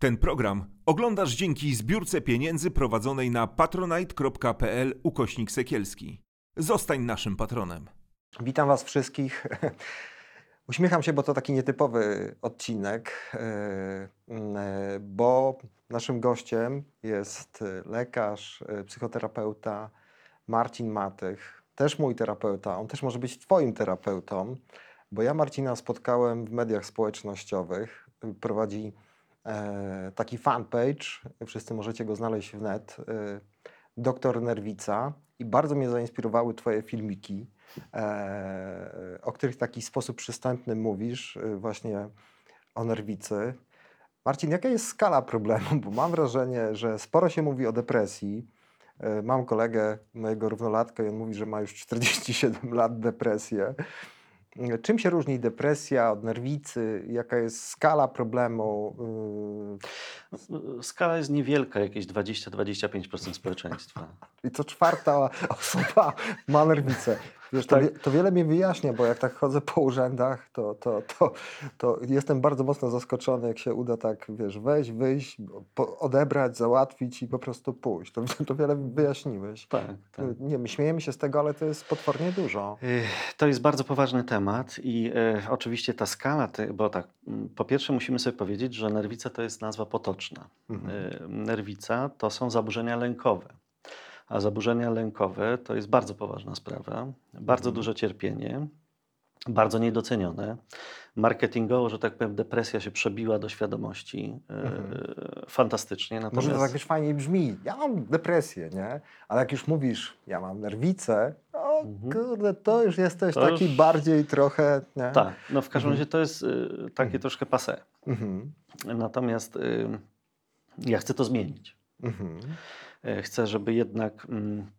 Ten program oglądasz dzięki zbiórce pieniędzy prowadzonej na patronite.pl ukośnik sekielski. Zostań naszym patronem. Witam Was wszystkich. Uśmiecham się, bo to taki nietypowy odcinek, e, bo naszym gościem jest lekarz, e, psychoterapeuta Marcin Matych, też mój terapeuta. On też może być Twoim terapeutą, bo ja Marcina spotkałem w mediach społecznościowych. Prowadzi taki fanpage, wszyscy możecie go znaleźć w net, Doktor Nerwica i bardzo mnie zainspirowały Twoje filmiki E, o których w taki sposób przystępny mówisz, e, właśnie o nerwicy. Marcin, jaka jest skala problemu? Bo mam wrażenie, że sporo się mówi o depresji. E, mam kolegę, mojego równolatka, i on mówi, że ma już 47 lat depresję. Czym się różni depresja od nerwicy? Jaka jest skala problemu? Skala jest niewielka, jakieś 20-25% społeczeństwa. I co czwarta osoba ma nerwicę. Wiesz, to, tak. to wiele mi wyjaśnia, bo jak tak chodzę po urzędach, to, to, to, to jestem bardzo mocno zaskoczony, jak się uda tak, wiesz, wejść, wyjść, odebrać, załatwić i po prostu pójść. To, to wiele wyjaśniłeś. Tak, tak. Nie, my śmiejemy się z tego, ale to jest potwornie dużo. To jest bardzo poważny temat i e, oczywiście ta skala, bo tak, po pierwsze musimy sobie powiedzieć, że nerwica to jest nazwa potoczna. Mhm. E, nerwica to są zaburzenia lękowe. A zaburzenia lękowe to jest bardzo poważna sprawa, bardzo mhm. duże cierpienie, bardzo niedocenione. Marketingowo, że tak powiem, depresja się przebiła do świadomości e, mhm. fantastycznie. Natomiast... Może to tak już fajnie brzmi. Ja mam depresję, nie? Ale jak już mówisz, ja mam nerwicę, o mhm. kurde, to już jesteś to taki już... bardziej trochę... Nie? Tak, no w każdym mhm. razie to jest y, takie mhm. troszkę passé. Mhm. Natomiast y, ja chcę to zmienić. Mhm. E, chcę, żeby jednak mm,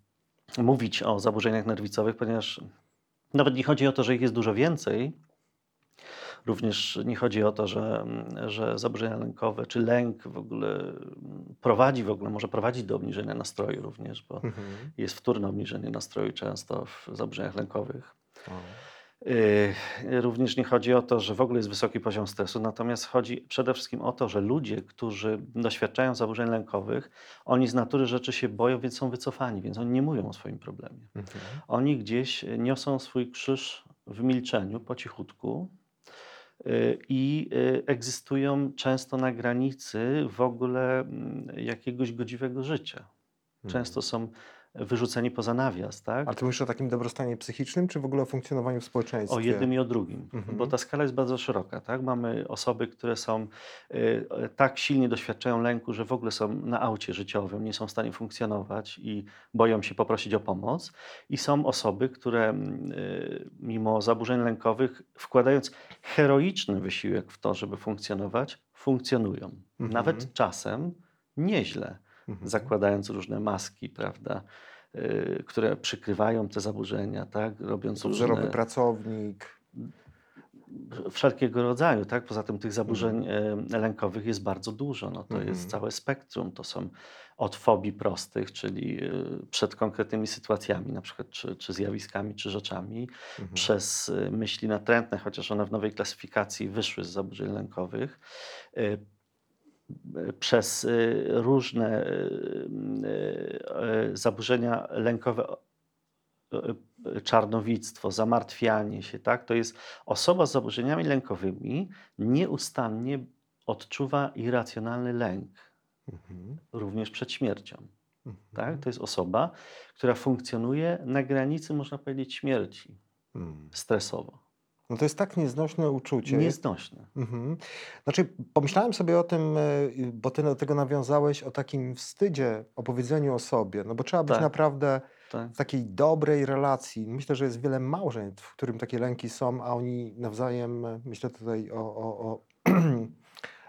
mówić o zaburzeniach nerwicowych, ponieważ nawet nie chodzi o to, że ich jest dużo więcej, Również nie chodzi o to, że, że zaburzenia lękowe czy lęk w ogóle prowadzi, w ogóle może prowadzić do obniżenia nastroju również, bo mhm. jest wtórne obniżenie nastroju często w zaburzeniach lękowych. O. Y, również nie chodzi o to, że w ogóle jest wysoki poziom stresu, natomiast chodzi przede wszystkim o to, że ludzie, którzy doświadczają zaburzeń lękowych, oni z natury rzeczy się boją, więc są wycofani, więc oni nie mówią o swoim problemie. Mhm. Oni gdzieś niosą swój krzyż w milczeniu, po cichutku y, i y, egzystują często na granicy w ogóle mm, jakiegoś godziwego życia. Często mhm. są wyrzuceni poza nawias. Tak? Ale ty mówisz o takim dobrostanie psychicznym, czy w ogóle o funkcjonowaniu w społeczeństwie? O jednym i o drugim, mhm. bo ta skala jest bardzo szeroka. Tak? Mamy osoby, które są y, tak silnie doświadczają lęku, że w ogóle są na aucie życiowym, nie są w stanie funkcjonować i boją się poprosić o pomoc. I są osoby, które y, mimo zaburzeń lękowych, wkładając heroiczny wysiłek w to, żeby funkcjonować, funkcjonują. Mhm. Nawet czasem nieźle mhm. zakładając różne maski, prawda, y, które przykrywają te zaburzenia, tak, robiąc różne... pracownik. Wszelkiego rodzaju, tak? Poza tym tych zaburzeń mhm. lękowych jest bardzo dużo. No, to jest mhm. całe spektrum. To są od fobii prostych, czyli y, przed konkretnymi sytuacjami, na przykład czy, czy zjawiskami, czy rzeczami, mhm. przez y, myśli natrętne, chociaż one w nowej klasyfikacji wyszły z zaburzeń lękowych, przez y, różne y, y, zaburzenia lękowe, czarnowictwo, zamartwianie się, tak? To jest osoba z zaburzeniami lękowymi nieustannie odczuwa irracjonalny lęk, mhm. również przed śmiercią. Mhm. Tak? To jest osoba, która funkcjonuje na granicy, można powiedzieć, śmierci mhm. stresowo. No to jest tak nieznośne uczucie. Nieznośne. Mhm. Znaczy, pomyślałem sobie o tym, e, bo ty do tego nawiązałeś, o takim wstydzie, opowiedzeniu o sobie. No bo trzeba być tak. naprawdę tak. w takiej dobrej relacji. Myślę, że jest wiele małżeństw, w którym takie lęki są, a oni nawzajem, e, myślę tutaj o, o, o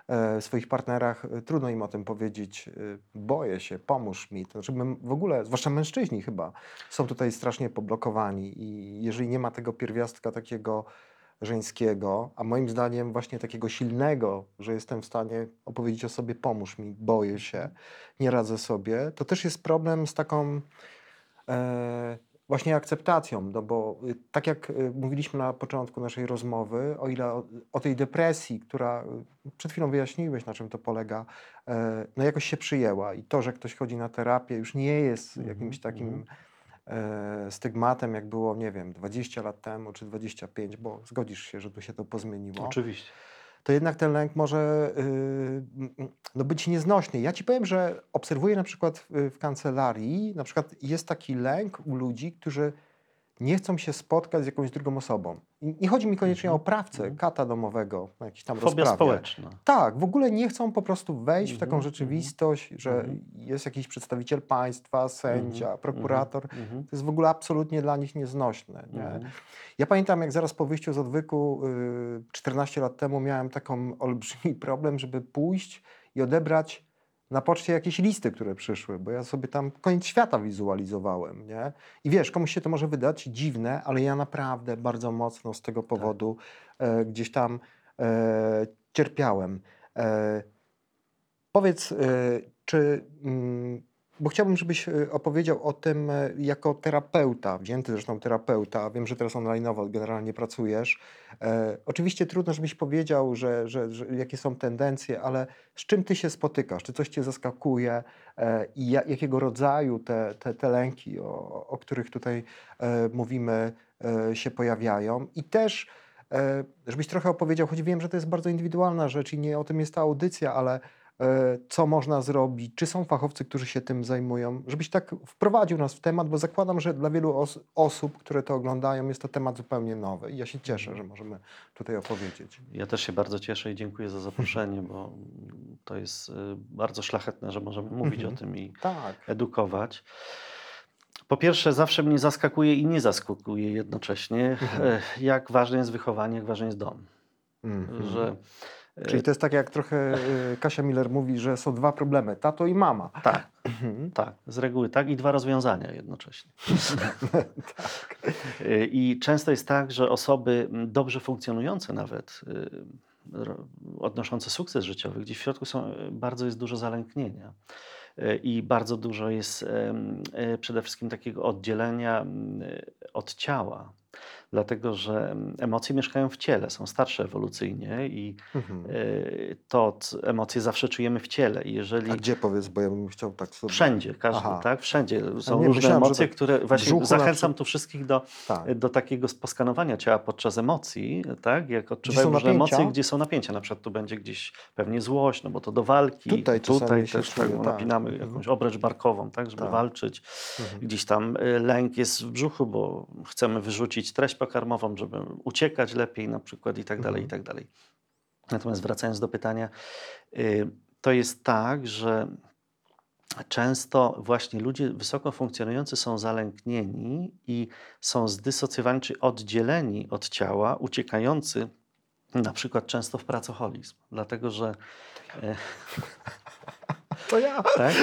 e, swoich partnerach, trudno im o tym powiedzieć. Boję się, pomóż mi. To znaczy, w ogóle, zwłaszcza mężczyźni chyba, są tutaj strasznie poblokowani i jeżeli nie ma tego pierwiastka takiego żeńskiego, a moim zdaniem właśnie takiego silnego, że jestem w stanie opowiedzieć o sobie, pomóż mi, boję się, nie radzę sobie, to też jest problem z taką, e, właśnie akceptacją, no bo y, tak jak y, mówiliśmy na początku naszej rozmowy, o ile o, o tej depresji, która y, przed chwilą wyjaśniłeś, na czym to polega, e, no jakoś się przyjęła i to, że ktoś chodzi na terapię już nie jest Mhm, jakimś takim mhm. e, stygmatem, jak było, nie wiem, 20 lat temu czy 25, bo zgodzisz się, że tu się to pozmieniło Oczywiście. to jednak ten lęk może yy, mm, no być nieznośny. Ja ci powiem, że obserwuję na przykład w, w kancelarii, na przykład jest taki lęk u ludzi, którzy nie chcą się spotkać z jakąś drugą osobą. I nie chodzi mi koniecznie Mhm, o oprawcę, mhm. kata domowego, na jakiś tam Fobia rozprawie. społeczna. Tak, w ogóle nie chcą po prostu wejść w taką Mhm, rzeczywistość, że mhm. jest jakiś przedstawiciel państwa, sędzia, Mhm, prokurator. mhm, mhm, To jest w ogóle absolutnie dla nich nieznośne. Nie? mhm. Ja pamiętam, jak zaraz po wyjściu z odwyku y, 14 lat temu miałem taką olbrzymi problem, żeby pójść i odebrać na poczcie jakieś listy, które przyszły, bo ja sobie tam koniec świata wizualizowałem, nie? I wiesz, komuś się to może wydać dziwne, ale ja naprawdę bardzo mocno z tego powodu e, gdzieś tam e, cierpiałem. E, powiedz, e, czy... Mm, bo chciałbym, żebyś e, opowiedział o tym e, jako terapeuta, wzięty zresztą terapeuta. Wiem, że teraz online'owo generalnie pracujesz. E, oczywiście trudno, żebyś powiedział, że, że, że jakie są tendencje, ale z czym ty się spotykasz? Czy coś cię zaskakuje? E, I ja, jakiego rodzaju te, te, te lęki, o, o których tutaj e, mówimy, e, się pojawiają? I też, żebyś trochę opowiedział, choć wiem, że to jest bardzo indywidualna rzecz i nie o tym jest ta audycja, ale co można zrobić, czy są fachowcy, którzy się tym zajmują, żebyś tak wprowadził nas w temat, bo zakładam, że dla wielu os osób, które to oglądają, jest to temat zupełnie nowy i ja się cieszę, że możemy tutaj opowiedzieć. Ja też się bardzo cieszę i dziękuję za zaproszenie, bo to jest y, bardzo szlachetne, że możemy mówić Mhm. o tym i Tak. edukować. Po pierwsze, zawsze mnie zaskakuje i nie zaskakuje jednocześnie, Mhm. e, jak ważne jest wychowanie, jak ważny jest dom. Mhm. Że, e, Czyli to jest tak, jak trochę y, Kasia Miller mówi, że są dwa problemy, tato i mama. tak, Mhm. tak, z reguły tak i dwa rozwiązania jednocześnie. tak. Y, I często jest tak, że osoby dobrze funkcjonujące nawet, odnoszące sukces życiowy, gdzie w środku są, bardzo jest dużo zalęknienia. I bardzo dużo jest przede wszystkim takiego oddzielenia od ciała, dlatego że em, emocje mieszkają w ciele, są starsze ewolucyjnie i Mhm. y, to emocje zawsze czujemy w ciele. I jeżeli A gdzie powiedz, bo ja bym chciał tak sobie... Wszędzie, każdy, Aha. tak? Wszędzie są nie, różne myślałem, emocje, tak które właśnie zachęcam tu wszystkich do, Tak. do takiego poskanowania ciała podczas emocji, tak? Jak odczuwają różne napięcia? emocje, gdzie są napięcia. Na przykład tu będzie gdzieś pewnie złość, no bo to do walki. Tutaj tutaj też czuje, tak, tak. napinamy Mhm. jakąś obręcz barkową, tak? Żeby Tak. walczyć. Mhm. Gdzieś tam y, lęk jest w brzuchu, bo chcemy wyrzucić treść pokarmową, żeby uciekać lepiej na przykład i tak dalej, i Mhm. tak dalej. Natomiast wracając do pytania, y, to jest tak, że często właśnie ludzie wysoko funkcjonujący są zalęknieni i są zdysocjowani czy oddzieleni od ciała, uciekający na przykład często w pracoholizm. Dlatego, że e, To ja. tak?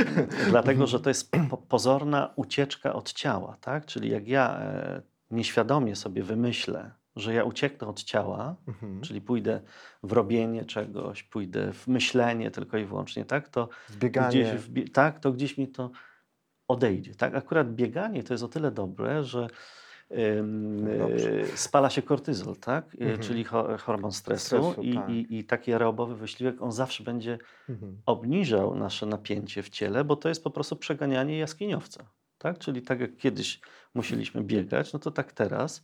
Dlatego, że to jest po, pozorna ucieczka od ciała, tak? Czyli jak ja e, nieświadomie sobie wymyślę, że ja ucieknę od ciała, Mhm. czyli pójdę w robienie czegoś, pójdę w myślenie tylko i wyłącznie, tak? To Zbieganie. gdzieś, w, tak, to gdzieś mi to odejdzie. Tak? Akurat bieganie to jest o tyle dobre, że Dobrze. y, spala się kortyzol, tak? Y, Mhm. czyli ho, hormon stresu, Stresu, i, tak. i, i taki aerobowy wyśliwek, on zawsze będzie Mhm. obniżał nasze napięcie w ciele, bo to jest po prostu przeganianie jaskiniowca. Tak? Czyli tak jak kiedyś musieliśmy biegać, no to tak teraz,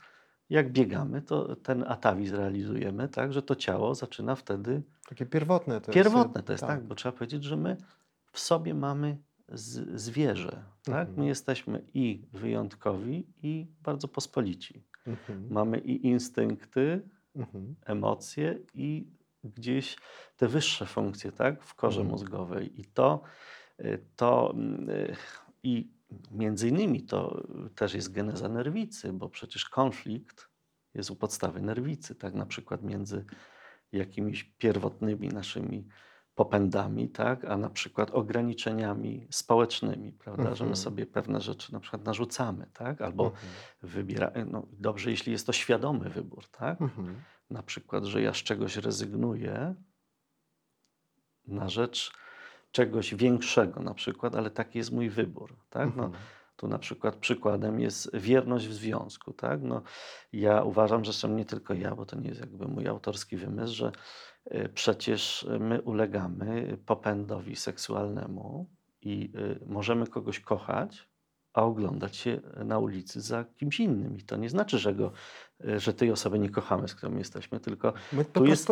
jak biegamy, to ten atawizm realizujemy, tak, że to ciało zaczyna wtedy Takie pierwotne to Pierwotne jest. to jest, tak. bo trzeba powiedzieć, że my w sobie mamy z, zwierzę. Tak? Mhm. My jesteśmy i wyjątkowi, i bardzo pospolici. Mhm. Mamy i instynkty, Mhm. emocje, i gdzieś te wyższe funkcje tak? w korze Mhm. mózgowej. I to, y, to y, i między innymi to też jest geneza nerwicy, bo przecież konflikt jest u podstawy nerwicy, tak na przykład między jakimiś pierwotnymi naszymi popędami, tak, a na przykład ograniczeniami społecznymi, prawda, że Mhm. my sobie pewne rzeczy na przykład narzucamy, tak, albo Mhm. wybiera, no dobrze, jeśli jest to świadomy wybór, tak, Mhm. na przykład, że ja z czegoś rezygnuję na rzecz czegoś większego na przykład, ale taki jest mój wybór, tak, no, Mhm. Tu na przykład przykładem jest wierność w związku. Tak? No, ja uważam, że zresztą nie tylko ja, bo to nie jest jakby mój autorski wymysł, że y, przecież my ulegamy popędowi seksualnemu i y, możemy kogoś kochać, a oglądać się na ulicy za kimś innym. I to nie znaczy, że, go, że tej osoby nie kochamy, z którą jesteśmy, tylko My Tu jest-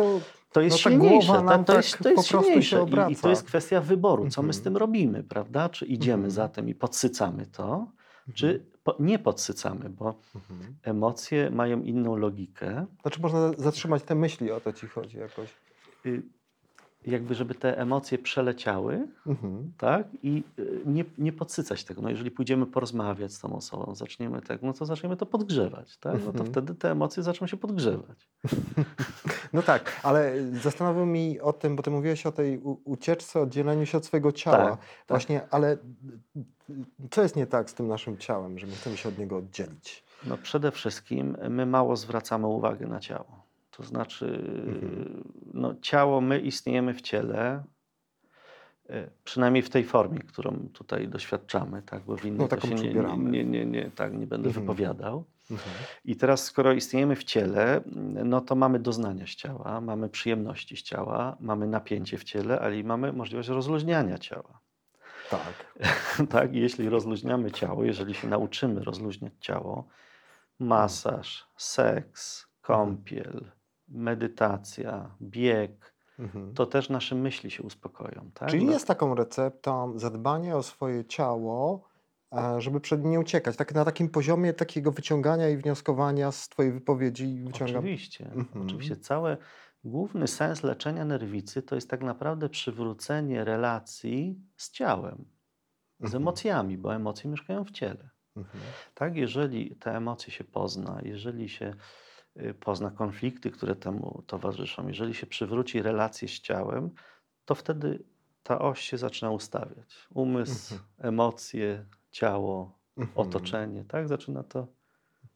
to jest No ta silniejsze. głowa To, to, tak jest, to jest silniejsze. I, I to jest kwestia wyboru, co my z Mhm. tym robimy, prawda? Czy idziemy Mhm. za tym i podsycamy to, czy po, nie podsycamy, bo Mhm. emocje mają inną logikę. Znaczy można zatrzymać te myśli, o to ci chodzi jakoś. Y, Jakby, żeby te emocje przeleciały, Mhm. tak? I y, nie, nie podsycać tego. No jeżeli pójdziemy porozmawiać z tą osobą, zaczniemy tak, no to zaczniemy to podgrzewać, tak? No to Mhm. wtedy te emocje zaczną się podgrzewać. No tak, ale zastanawiam mi o tym, bo ty mówiłeś o tej ucieczce, oddzieleniu się od swojego ciała. Tak, Właśnie, ale co jest nie tak z tym naszym ciałem, że my chcemy się od niego oddzielić? No przede wszystkim my mało zwracamy uwagi na ciało. To znaczy, Mhm. no, ciało, my istniejemy w ciele, e, przynajmniej w tej formie, którą tutaj doświadczamy, tak? bo w innej No, taką się nie, nie, nie, nie, tak, nie będę Mhm. wypowiadał. Mhm. I teraz, skoro istniejemy w ciele, no to mamy doznania z ciała, mamy przyjemności z ciała, mamy napięcie w ciele, ale i mamy możliwość rozluźniania ciała. Tak. tak, jeśli rozluźniamy ciało, jeżeli się nauczymy rozluźniać ciało, masaż, seks, kąpiel, medytacja, bieg, Mhm. to też nasze myśli się uspokoją. Tak? Czyli No, jest taką receptą zadbanie o swoje ciało, e, żeby przed nim nie uciekać. Tak na takim poziomie takiego wyciągania i wnioskowania z twojej wypowiedzi wyciągam. Oczywiście, Mhm. oczywiście. Cały główny sens leczenia nerwicy to jest tak naprawdę przywrócenie relacji z ciałem, z Mhm. emocjami, bo emocje mieszkają w ciele. Mhm. Tak, jeżeli te emocje się pozna, jeżeli się pozna konflikty, które temu towarzyszą, jeżeli się przywróci relacje z ciałem, to wtedy ta oś się zaczyna ustawiać. Umysł, Mhm. emocje, ciało, Mhm. otoczenie, tak? Zaczyna to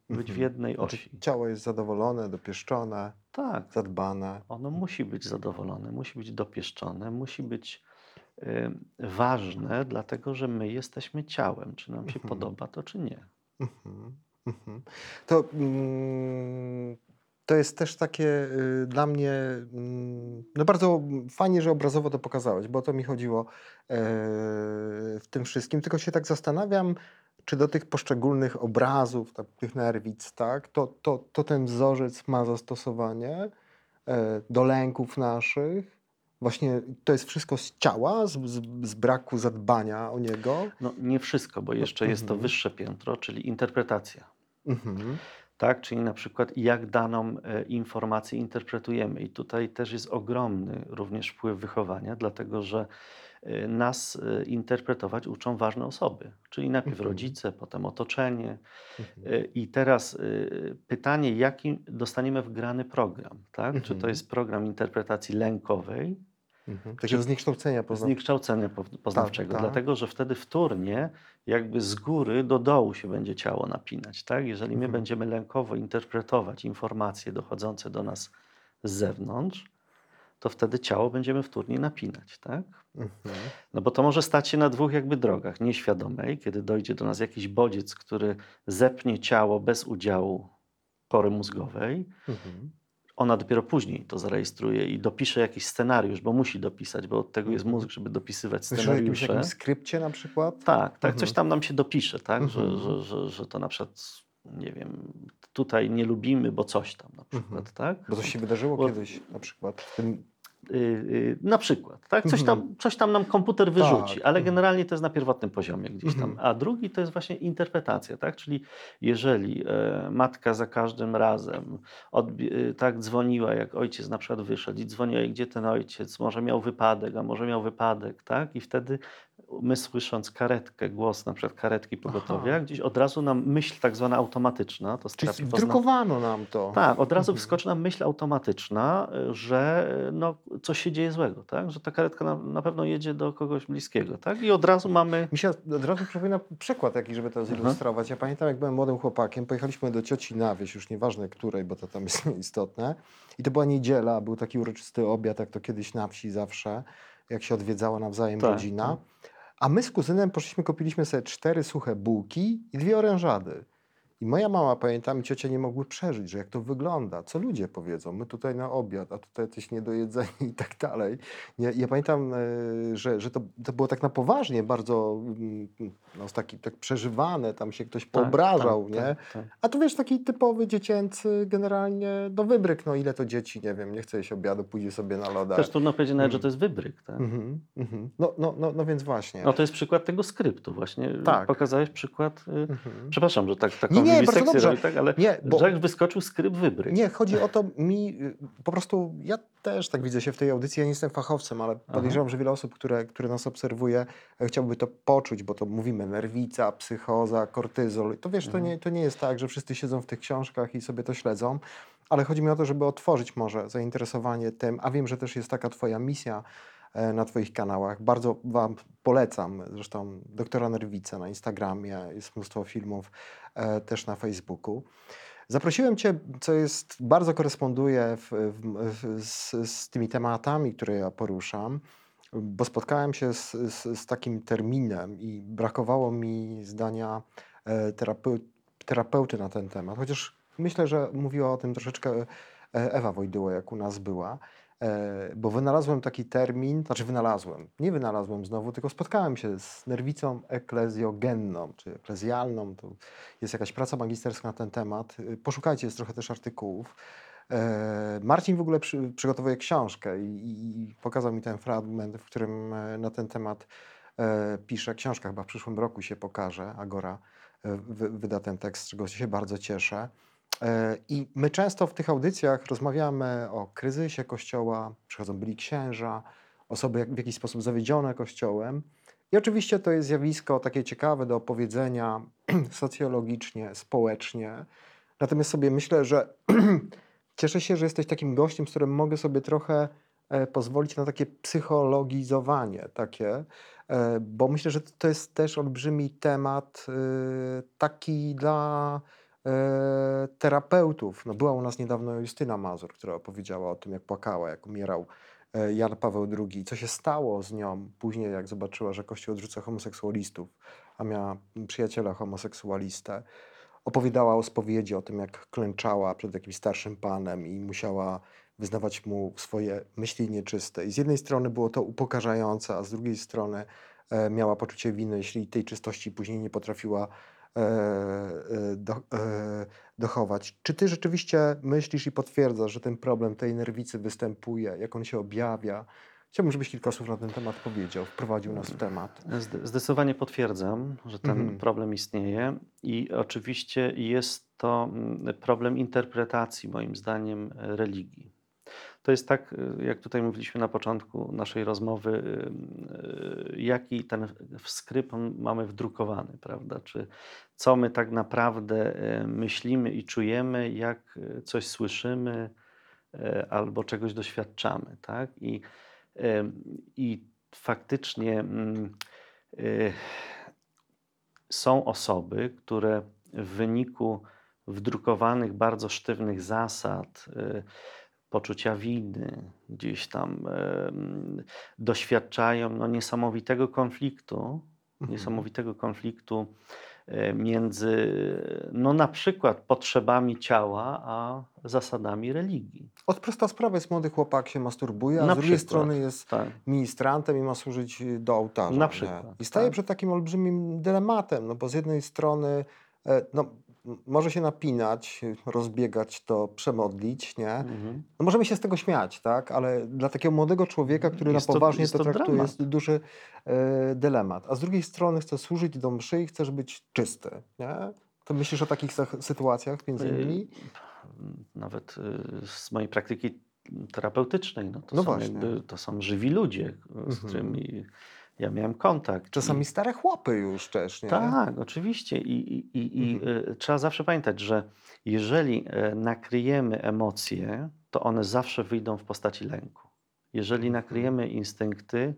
być w Mhm. jednej Znaczy, osi. ciało jest zadowolone, dopieszczone, Tak, zadbane. ono musi być zadowolone, musi być dopieszczone, musi być y, ważne, dlatego że my jesteśmy ciałem. Czy nam się Mhm. podoba to, czy nie. Mhm. Mhm. To, mm, to jest też takie y, dla mnie mm, no bardzo fajnie, że obrazowo to pokazałeś, bo o to mi chodziło e, w tym wszystkim. Tylko się tak zastanawiam, czy do tych poszczególnych obrazów, tak, tych nerwic, tak, to, to, to ten wzorzec ma zastosowanie e, do lęków naszych. Właśnie to jest wszystko z ciała, z, z, z braku zadbania o niego. No nie wszystko, bo jeszcze jest to mhm. wyższe piętro, czyli interpretacja. Mhm. Tak, czyli na przykład jak daną e, informację interpretujemy. I tutaj też jest ogromny również wpływ wychowania, dlatego że e, nas e, interpretować uczą ważne osoby, czyli najpierw Mhm. rodzice, potem otoczenie. Mhm. I teraz pytanie, jaki dostaniemy wgrany program, tak? Czy to Mhm. jest program interpretacji lękowej, Mhm. Takiego zniekształcenia poznawczego. zniekształcenia poznawczego, tak. dlatego że wtedy wtórnie jakby z góry do dołu się będzie ciało napinać. Tak? Jeżeli my Mhm. będziemy lękowo interpretować informacje dochodzące do nas z zewnątrz, to wtedy ciało będziemy wtórnie napinać. Tak? Mhm. No bo to może stać się na dwóch jakby drogach. Nieświadomej, kiedy dojdzie do nas jakiś bodziec, który zepnie ciało bez udziału kory mózgowej, Mhm. Ona dopiero później to zarejestruje i dopisze jakiś scenariusz, bo musi dopisać, bo od tego jest Mhm. mózg, żeby dopisywać Myślisz o jakimś, scenariusze. jakimś skrypcie na przykład? Tak, tak, Mhm. coś tam nam się dopisze, tak, że, Mhm. że, że, że to na przykład, nie wiem, tutaj nie lubimy, bo coś tam na przykład, Mhm. tak? Bo coś się wydarzyło Bo- kiedyś na przykład w tym... Y, y, na przykład, tak? Coś, Mhm. tam, coś tam nam komputer wyrzuci, Tak, ale mhm. generalnie to jest na pierwotnym poziomie gdzieś tam. Mhm. A drugi to jest właśnie interpretacja, tak? Czyli jeżeli e, matka za każdym razem e, tak dzwoniła, jak ojciec na przykład wyszedł i dzwoniła, i gdzie ten ojciec, może miał wypadek, a może miał wypadek, tak? I wtedy my słysząc karetkę, głos na przykład karetki pogotowia, Aha. gdzieś od razu nam myśl tak zwana automatyczna, to Czyli terapii poznawczej- wdrukowano nam to. tak, od razu Mhm. wskoczy nam myśl automatyczna, że no, coś się dzieje złego, tak? że ta karetka na, na pewno jedzie do kogoś bliskiego. Tak? I od razu mamy. Mi się od razu przypomina przykład taki, żeby to zilustrować. Ja pamiętam, jak byłem młodym chłopakiem, pojechaliśmy do cioci na wieś, już nieważne której, bo to tam jest nieistotne. I to była niedziela, był taki uroczysty obiad, jak to kiedyś na wsi zawsze, jak się odwiedzała nawzajem Tak, rodzina. A my z kuzynem poszliśmy, kupiliśmy sobie cztery suche bułki i dwie orężady. I moja mama, pamiętam, i ciocia nie mogły przeżyć, że jak to wygląda, co ludzie powiedzą, my tutaj na obiad, a tutaj coś niedojedzeni i tak dalej. Ja, ja pamiętam, e, że, że to, to było tak na poważnie, bardzo mm, no, taki, tak przeżywane, tam się ktoś poobrażał, tak, nie? tak, tak. A tu wiesz, taki typowy dziecięcy generalnie, no wybryk, no ile to dzieci, nie wiem, nie chce jeść obiadu, pójdzie sobie na loda. Też trudno powiedzieć nawet, że Mhm. to jest wybryk. Tak? Mhm, mhm. No, no, no, no więc właśnie. No to jest przykład tego skryptu właśnie. Tak. Pokazałeś przykład... y, Mhm. Przepraszam, że tak, taką Nie, nie, bardzo dobrze. tak, ale Nie, bo- wyskoczył skrypt wybryk. Nie, chodzi o to, mi po prostu, ja też tak widzę się w tej audycji, ja nie jestem fachowcem, ale podejrzewam, że wiele osób, które, które nas obserwuje, e, chciałoby to poczuć, bo to mówimy nerwica, psychoza, kortyzol. To wiesz, to, Mhm. nie, to nie jest tak, że wszyscy siedzą w tych książkach i sobie to śledzą, ale chodzi mi o to, żeby otworzyć może zainteresowanie tym, a wiem, że też jest taka twoja misja na twoich kanałach. Bardzo wam polecam, zresztą doktora Nerwica na Instagramie, jest mnóstwo filmów e, też na Facebooku. Zaprosiłem Cię, co jest bardzo koresponduje w, w, z, z tymi tematami, które ja poruszam, bo spotkałem się z, z, z takim terminem i brakowało mi zdania e, terapeu, terapeuty na ten temat, chociaż myślę, że mówiła o tym troszeczkę e, Ewa Wojdyła, jak u nas była. E, Bo wynalazłem taki termin, znaczy wynalazłem, nie wynalazłem znowu, tylko spotkałem się z nerwicą eklezjogenną, czy eklezjalną. To jest jakaś praca magisterska na ten temat. Y, Poszukajcie, jest trochę też artykułów. E, Marcin w ogóle przy, przygotowuje książkę i, i pokazał mi ten fragment, w którym e, na ten temat pisze. Książka chyba w przyszłym roku się pokaże. Agora wy, wyda ten tekst, z czego się bardzo cieszę. E, I my często w tych audycjach rozmawiamy o kryzysie Kościoła, przychodzą byli księża, osoby w jakiś sposób zawiedzione Kościołem. I oczywiście to jest zjawisko takie ciekawe do opowiedzenia socjologicznie, społecznie. Natomiast sobie myślę, że cieszę się, że jesteś takim gościem, z którym mogę sobie trochę e, pozwolić na takie psychologizowanie, takie, e, bo myślę, że to jest też olbrzymi temat taki dla terapeutów. No, była u nas niedawno Justyna Mazur, która opowiedziała o tym, jak płakała, jak umierał e, Jan Paweł II, co się stało z nią później, jak zobaczyła, że Kościół odrzuca homoseksualistów, a miała przyjaciela homoseksualistę. Opowiadała o spowiedzi, o tym, jak klęczała przed jakimś starszym panem i musiała wyznawać mu swoje myśli nieczyste. I z jednej strony było to upokarzające, a z drugiej strony e, miała poczucie winy, jeśli tej czystości później nie potrafiła e, e, do, e, dochować. Czy ty rzeczywiście myślisz i potwierdzasz, że ten problem tej nerwicy występuje, jak on się objawia? Chciałbym, żebyś kilka słów na ten temat powiedział, wprowadził nas w temat. Zde- Zdecydowanie potwierdzam, że ten Mhm. problem istnieje i oczywiście jest to mm, problem interpretacji, moim zdaniem, e, religii. To jest tak, e, jak tutaj mówiliśmy na początku naszej rozmowy, e, e, jaki ten skrypt mamy wdrukowany, prawda? Czy co my tak naprawdę e, myślimy i czujemy, jak e, coś słyszymy e, albo czegoś doświadczamy, tak? I, i faktycznie mm, są osoby, które w wyniku wdrukowanych bardzo sztywnych zasad, poczucia winy, gdzieś tam em, doświadczają no, niesamowitego konfliktu, Mhm. niesamowitego konfliktu e, między no, na przykład potrzebami ciała, a zasadami religii. Od prosta sprawa jest młody chłopak się masturbuje, a Na z drugiej przykład, strony jest Tak. ministrantem i ma służyć y, do ołtarza. Na nie? przykład, I staje tak. przed takim olbrzymim dylematem, no bo z jednej strony e, no, może się napinać, rozbiegać to, przemodlić, nie? Mhm. No możemy się z tego śmiać, tak? Ale dla takiego młodego człowieka, który Jest na to- poważnie jest to, to traktuje, dramat. jest duży e, dylemat. A z drugiej strony chce służyć do mszy i chcesz być czysty, nie? To myślisz o takich sytuacjach między Y, innymi? Nawet y, z mojej praktyki terapeutycznej, no to, No są, jakby, to są żywi ludzie, z Mhm. którymi ja miałem kontakt. Czasami I- stare chłopy już też, nie? Tak, oczywiście. I, i, i, Mhm. y, trzeba zawsze pamiętać, że jeżeli e, nakryjemy emocje, to one zawsze wyjdą w postaci lęku. Jeżeli Mhm. nakryjemy instynkty,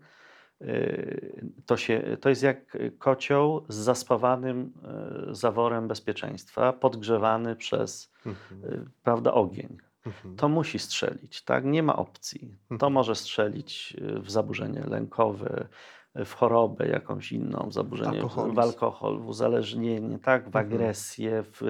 y, to, się, to jest jak kocioł z zaspawanym e, zaworem bezpieczeństwa, podgrzewany przez Mhm. prawda, ogień. Mhm. To musi strzelić, tak? Nie ma opcji. To Mhm. może strzelić w zaburzenie lękowe, w chorobę jakąś inną, zaburzenie w, Alkoholizm. w alkohol, w uzależnienie, tak, w Mhm. agresję, w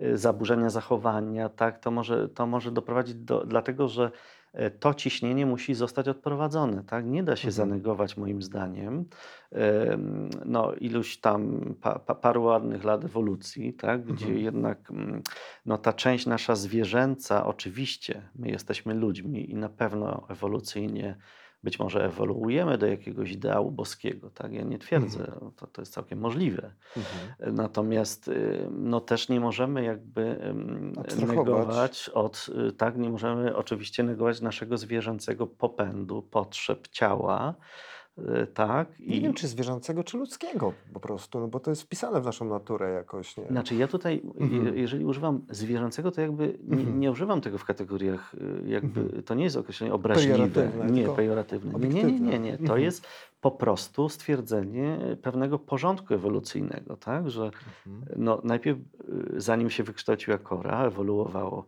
y, zaburzenia zachowania, tak, to może, to może doprowadzić do, dlatego że e, to ciśnienie musi zostać odprowadzone, tak? Nie da się Mhm. zanegować moim zdaniem em, no, iluś tam pa, pa, paru ładnych lat ewolucji, tak? Gdzie Mhm. jednak mm, no, ta część nasza zwierzęca, oczywiście my jesteśmy ludźmi i na pewno ewolucyjnie być może ewoluujemy do jakiegoś ideału boskiego, tak? Ja nie twierdzę, Mhm. to, to jest całkiem możliwe. Mhm. Natomiast y, no, też nie możemy jakby negować od, y, tak, nie możemy oczywiście negować naszego zwierzęcego popędu, potrzeb ciała, tak. Nie wiem, czy zwierzęcego, czy ludzkiego po prostu, no bo to jest wpisane w naszą naturę jakoś, nie? Znaczy ja tutaj, Mhm. jeżeli używam zwierzęcego, to jakby nie, Mhm. nie używam tego w kategoriach, y, jakby, Mhm. to nie jest określenie obraźliwe, nie pejoratywne. Nie, nie, nie, nie, nie. To obiektywne. jest po prostu stwierdzenie pewnego porządku ewolucyjnego, tak, że Mhm. no, najpierw y, zanim się wykształciła kora, ewoluowało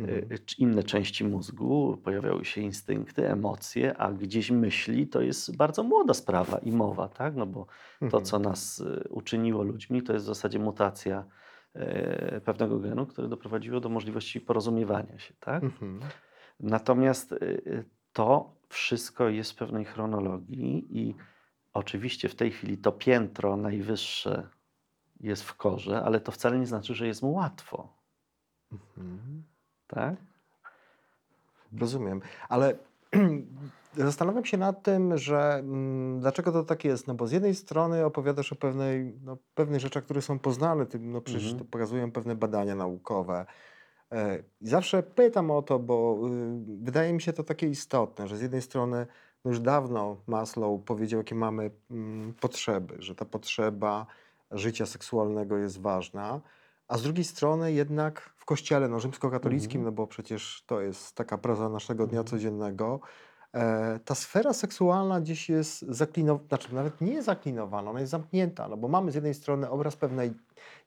Mhm. czy inne części mózgu, pojawiały się instynkty, emocje, a gdzieś myśli to jest bardzo młoda sprawa i mowa, tak? No bo to, Mhm. co nas y, uczyniło ludźmi, to jest w zasadzie mutacja e, pewnego genu, które doprowadziło do możliwości porozumiewania się, tak? Mhm. Natomiast y, y, to wszystko jest w pewnej chronologii i oczywiście w tej chwili to piętro najwyższe jest w korze, ale to wcale nie znaczy, że jest mu łatwo, Mhm. Tak? Rozumiem, ale zastanawiam się nad tym, że mm, dlaczego to tak jest, no bo z jednej strony opowiadasz o pewnej, no, pewnych rzeczach, które są poznane, tym, no przecież Mhm. to pokazują pewne badania naukowe. E, I zawsze pytam o to, bo y, wydaje mi się to takie istotne, że z jednej strony no już dawno Maslow powiedział, jakie mamy mm, potrzeby, że ta potrzeba życia seksualnego jest ważna, a z drugiej strony jednak w kościele no, rzymskokatolickim, Mhm. no bo przecież to jest taka proza naszego dnia Mhm. codziennego, e, ta sfera seksualna gdzieś jest zaklinowana, znaczy nawet nie zaklinowana, ona jest zamknięta, no bo mamy z jednej strony obraz pewnej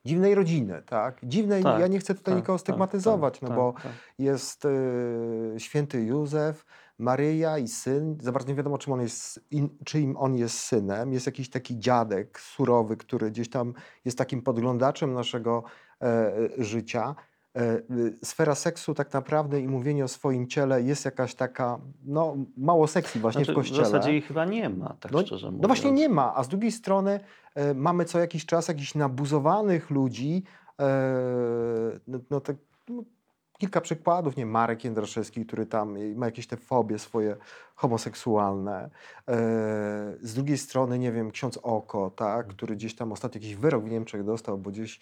dziwnej rodziny, tak? Dziwnej, Tak, ja nie chcę tutaj tak, nikogo tak, stygmatyzować, tak, no tak, bo tak. jest y, święty Józef, Maryja i syn. Za bardzo nie wiadomo, czym on jest, in, czyim on jest synem. Jest jakiś taki dziadek surowy, który gdzieś tam jest takim podglądaczem naszego życia. E, y, sfera seksu tak naprawdę i mówienie o swoim ciele jest jakaś taka, no mało seksji właśnie Znaczy, w kościele. W zasadzie jej chyba nie ma, tak No, szczerze mówiąc. no właśnie nie ma, a z drugiej strony e, mamy co jakiś czas jakichś nabuzowanych ludzi, e, no, no tak, no, kilka przykładów, nie Marek Jędraszewski, który tam ma jakieś te fobie swoje homoseksualne. E, z drugiej strony, nie wiem, ksiądz Oko, tak, który gdzieś tam ostatnio jakiś wyrok w Niemczech dostał, bo gdzieś e,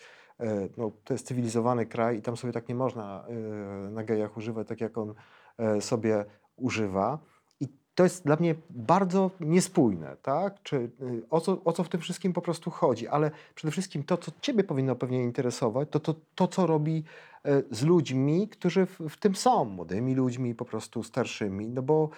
no, to jest cywilizowany kraj i tam sobie tak nie można e, na gejach używać, tak jak on e, sobie używa. I to jest dla mnie bardzo niespójne, tak? Czy, o, co, o co w tym wszystkim po prostu chodzi, ale przede wszystkim to, co Ciebie powinno pewnie interesować, to to, to co robi e, z ludźmi, którzy w, w tym są, młodymi ludźmi, po prostu starszymi, no bo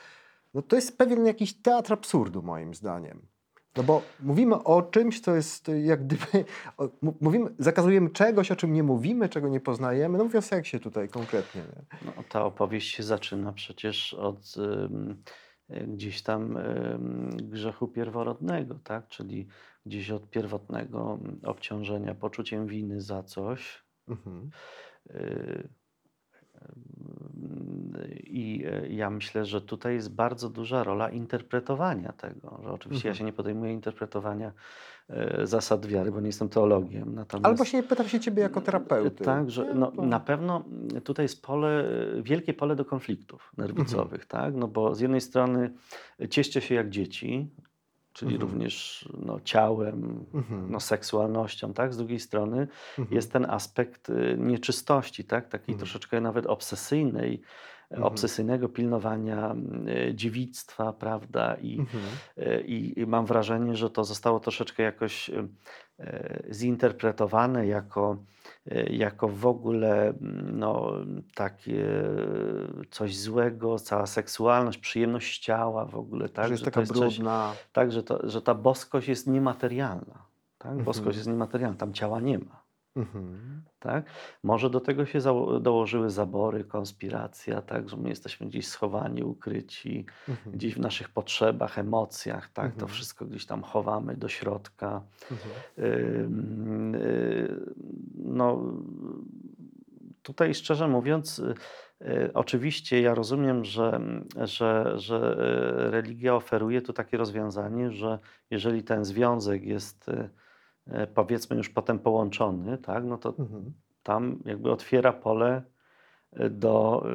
no to jest pewien jakiś teatr absurdu moim zdaniem. No bo mówimy o czymś, co jest y, jak gdyby, o, mówimy, zakazujemy czegoś, o czym nie mówimy, czego nie poznajemy. No mówię o seksie tutaj konkretnie. Nie? No, ta opowieść się zaczyna przecież od y, gdzieś tam ym, grzechu pierworodnego, tak? Czyli gdzieś od pierwotnego obciążenia poczuciem winy za coś. Mhm. Y, I y, ja myślę, że tutaj jest bardzo duża rola interpretowania tego, że oczywiście ja Mhm. się nie podejmuję interpretowania y, zasad wiary, bo nie jestem teologiem. Natomiast Ale właśnie pytam się Ciebie jako terapeuty. tak, że no, na pewno tutaj jest pole, wielkie pole do konfliktów nerwicowych, Mhm. tak? No bo z jednej strony cieszcie się jak dzieci, czyli Mhm. również no, ciałem, Mhm. no, seksualnością, tak? Z drugiej strony Mhm. jest ten aspekt y, nieczystości, tak? Takiej Mhm. troszeczkę nawet obsesyjnej, Mhm. obsesyjnego pilnowania y, dziewictwa, prawda? I, Mhm. E, I, I mam wrażenie, że to zostało troszeczkę jakoś zinterpretowane jako, e, jako w ogóle mm, no, takie coś złego, cała seksualność, przyjemność ciała w ogóle, tak? że jest to taka jest coś- brudna. tak, że, to, że ta boskość jest niematerialna. Tak? Boskość Mhm. jest niematerialna, tam ciała nie ma. Mhm. Tak? Może do tego się zało- dołożyły zabory, konspiracja, tak? że my jesteśmy gdzieś schowani, ukryci, Mhm. gdzieś w naszych potrzebach, emocjach, tak? to Mhm. wszystko gdzieś tam chowamy do środka. Mhm. Ym, y, No, tutaj szczerze mówiąc, y, y, oczywiście ja rozumiem, że, że, że y, religia oferuje tu takie rozwiązanie, że jeżeli ten związek jest y, y, powiedzmy już potem połączony, tak, no to Mhm. tam jakby otwiera pole y, do,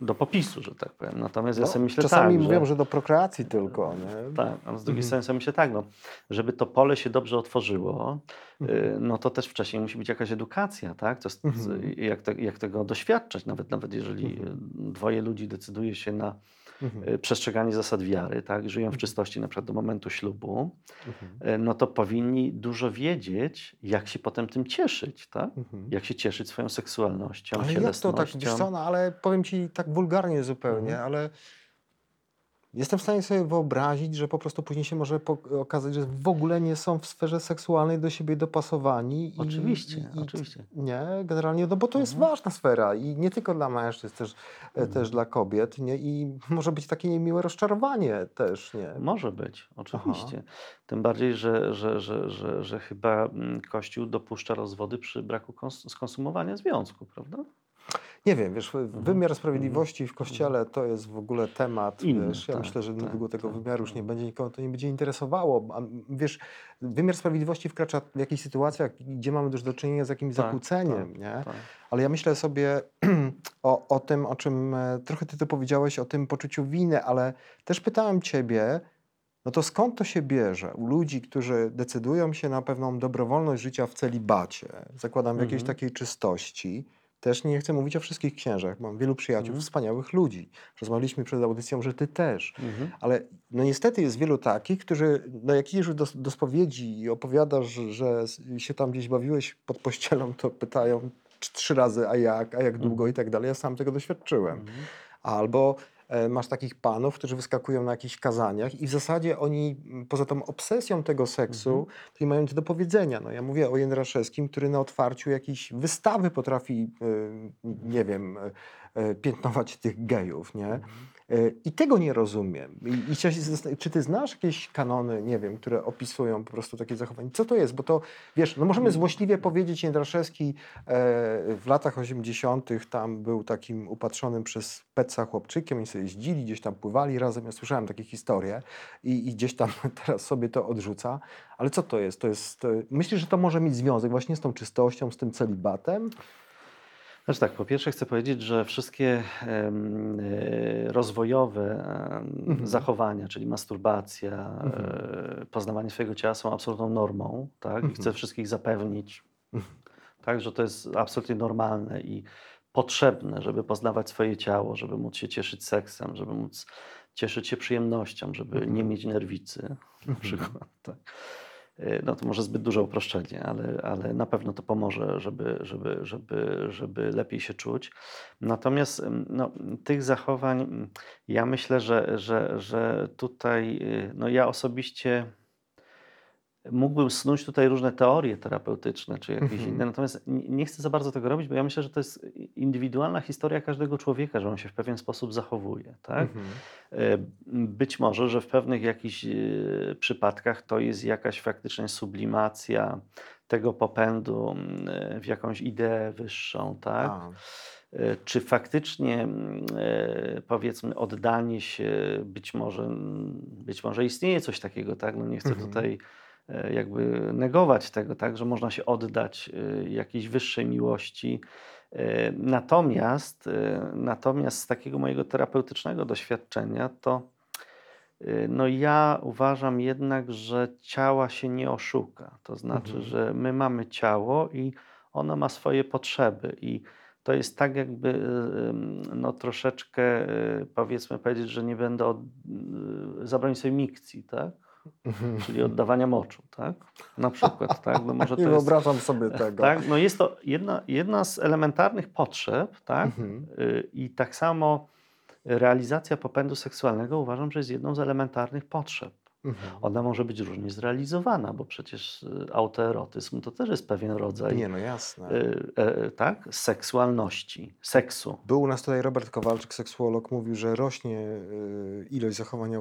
y, do popisu, że tak powiem. Natomiast ja No, sobie myślę czasami tak, mówią, że, że do prokreacji tylko, nie? tak, a z drugiej Mhm. strony sobie myślę tak, no, żeby to pole się dobrze otworzyło, Mhm. no to też wcześniej musi być jakaś edukacja, tak? To jest, Mhm. jak, te, jak tego doświadczać, nawet, nawet jeżeli Mhm. dwoje ludzi decyduje się na Mhm. y, przestrzeganie zasad wiary, tak? Żyją w Mhm. czystości na przykład do momentu ślubu, Mhm. y, no to powinni dużo wiedzieć, jak się potem tym cieszyć, tak? Mhm. Jak się cieszyć swoją seksualnością, Ale jak to tak, wiesz co, no, ale powiem ci tak wulgarnie zupełnie, Mhm. ale jestem w stanie sobie wyobrazić, że po prostu później się może okazać, że w ogóle nie są w sferze seksualnej do siebie dopasowani. Oczywiście, i, i, oczywiście. Nie, generalnie, no bo to jest Mhm. ważna sfera i nie tylko dla mężczyzn, też, e, Mhm. też dla kobiet, nie? I może być takie niemiłe rozczarowanie też, nie? Może być, oczywiście. Tym bardziej, że, że, że, że, że chyba mm, Kościół dopuszcza rozwody przy braku kons- skonsumowania związku, prawda? Nie wiem, wiesz, Mhm. wymiar sprawiedliwości w kościele to jest w ogóle temat, Inny, wiesz, ja tak, myślę, że tak, niedługo tego tak, wymiaru już nie będzie, nikogo to nie będzie interesowało. A, wiesz, wymiar sprawiedliwości wkracza w jakichś sytuacjach, gdzie mamy już do czynienia z jakimś Tak, zakłóceniem, tak, nie? Tak. Ale ja myślę sobie o, o tym, o czym e, trochę ty to powiedziałeś, o tym poczuciu winy, ale też pytałem ciebie, no to skąd to się bierze u ludzi, którzy decydują się na pewną dobrowolność życia w celibacie, zakładam w jakiejś Mhm. takiej czystości, też nie chcę mówić o wszystkich księżach, mam wielu przyjaciół, Mhm. wspaniałych ludzi. Rozmawialiśmy przed audycją, że ty też. Mhm. Ale no niestety jest wielu takich, którzy, no jak idziesz do, do spowiedzi i opowiadasz, że się tam gdzieś bawiłeś pod pościelą, to pytają tr- trzy razy, a jak, a jak długo i tak dalej. Ja sam tego doświadczyłem. Mhm. Albo masz takich panów, którzy wyskakują na jakichś kazaniach i w zasadzie oni, poza tą obsesją tego seksu, Mhm. to mają do powiedzenia. No ja mówię o Jędraszewskim, który na otwarciu jakiejś wystawy potrafi, y, nie wiem, y, piętnować tych gejów, nie? Mhm. Y, I tego nie rozumiem. I, i czy ty znasz jakieś kanony, nie wiem, które opisują po prostu takie zachowanie? Co to jest? Bo to, wiesz, no możemy złośliwie powiedzieć, Jędraszewski e, w latach 80. tam był takim upatrzonym przez Peca chłopczykiem, oni sobie jeździli, gdzieś tam pływali razem, ja słyszałem takie historie i, i gdzieś tam teraz sobie to odrzuca. Ale co to jest? To jest, e, myślisz, że to może mieć związek właśnie z tą czystością, z tym celibatem? Znaczy tak, po pierwsze chcę powiedzieć, że wszystkie e, rozwojowe Mhm. zachowania, czyli masturbacja, Mhm. e, poznawanie swojego ciała są absolutną normą, tak? I Mhm. chcę wszystkich zapewnić, Mhm. tak, że to jest absolutnie normalne i potrzebne, żeby poznawać swoje ciało, żeby móc się cieszyć seksem, żeby móc cieszyć się przyjemnością, żeby Mhm. nie mieć nerwicy na przykład. Tak. E, No to może zbyt duże uproszczenie, ale, ale na pewno to pomoże, żeby, żeby, żeby, żeby lepiej się czuć. Natomiast ym, no, tych zachowań, mm, ja myślę, że, że, że tutaj, y, no ja osobiście mógłbym snuć tutaj różne teorie terapeutyczne czy jakieś Mhm. inne, natomiast nie, chcę za bardzo tego robić, bo ja myślę, że to jest indywidualna historia każdego człowieka, że on się w pewien sposób zachowuje. Tak? Mhm. E, Być może, że w pewnych jakichś e, przypadkach to jest jakaś faktycznie sublimacja tego popędu e, w jakąś ideę wyższą, tak? A. E, Czy faktycznie powiedzmy oddanie się, być może, być może istnieje coś takiego, tak? No nie chcę Mhm. tutaj jakby negować tego, tak, że można się oddać e, jakiejś wyższej miłości. E, Natomiast, e, natomiast z takiego mojego terapeutycznego doświadczenia, to e, no ja uważam jednak, że ciała się nie oszuka. To znaczy, Mhm. że my mamy ciało i ono ma swoje potrzeby i to jest tak jakby e, no troszeczkę e, powiedzmy powiedzieć, że nie będę od, e, zabronić sobie mikcji, tak? Mhm. Czyli oddawania moczu, tak? Na przykład, tak? No może to Nie jest, wyobrażam sobie tego. tak? No jest to jedna, jedna z elementarnych potrzeb, tak? Mhm. Y, I tak samo realizacja popędu seksualnego uważam, że jest jedną z elementarnych potrzeb. Mhm. Ona może być różnie zrealizowana, bo przecież y, autoerotyzm to też jest pewien rodzaj Nie, no jasne. y, e, tak, seksualności, seksu. Był u nas tutaj Robert Kowalczyk, seksuolog, mówił, że rośnie y, ilość zachowań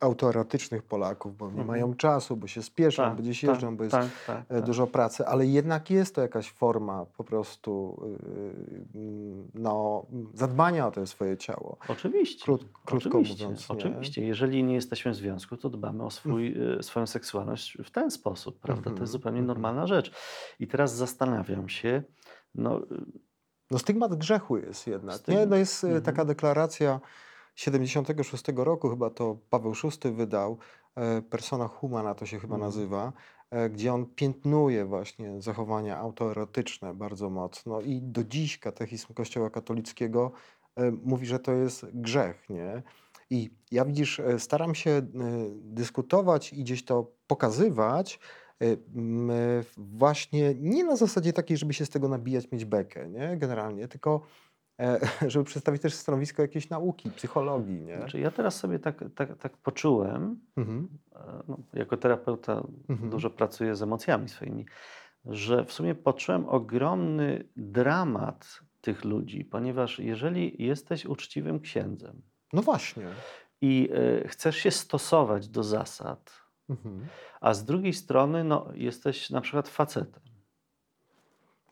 autoerotycznych Polaków, bo nie Mhm. mają czasu, bo się spieszą, Tak, bo gdzieś tak, jeżdżą, bo jest tak, tak, e, tak. dużo pracy, ale jednak jest to jakaś forma po prostu y, y, no, zadbania o to swoje ciało. Oczywiście. Krót, krótko oczywiście, mówiąc. Nie? oczywiście. Jeżeli nie jesteśmy w związku, to dbamy o swój, Mm. e, swoją seksualność w ten sposób, prawda? To Mhm, jest zupełnie mhm. normalna rzecz. I teraz zastanawiam się, no, No stygmat grzechu jest jednak. Stygmat. Nie? No jest Mhm. mhm. taka deklaracja 76 roku, chyba to Paweł VI wydał, e, persona humana to się chyba Mhm. nazywa, e, gdzie on piętnuje właśnie zachowania autoerotyczne bardzo mocno i do dziś katechizm Kościoła katolickiego e, mówi, że to jest grzech, nie? I ja widzisz, e, staram się e, dyskutować i gdzieś to pokazywać, e, właśnie nie na zasadzie takiej, żeby się z tego nabijać, mieć bekę, nie? Generalnie, tylko żeby przedstawić też stanowisko jakiejś nauki, psychologii, nie? znaczy ja teraz sobie tak, tak, tak poczułem, Mhm. no, jako terapeuta Mhm. dużo pracuję z emocjami swoimi, że w sumie poczułem ogromny dramat tych ludzi, ponieważ jeżeli jesteś uczciwym księdzem No właśnie. i e, chcesz się stosować do zasad, Mhm. a z drugiej strony no, jesteś na przykład facetem.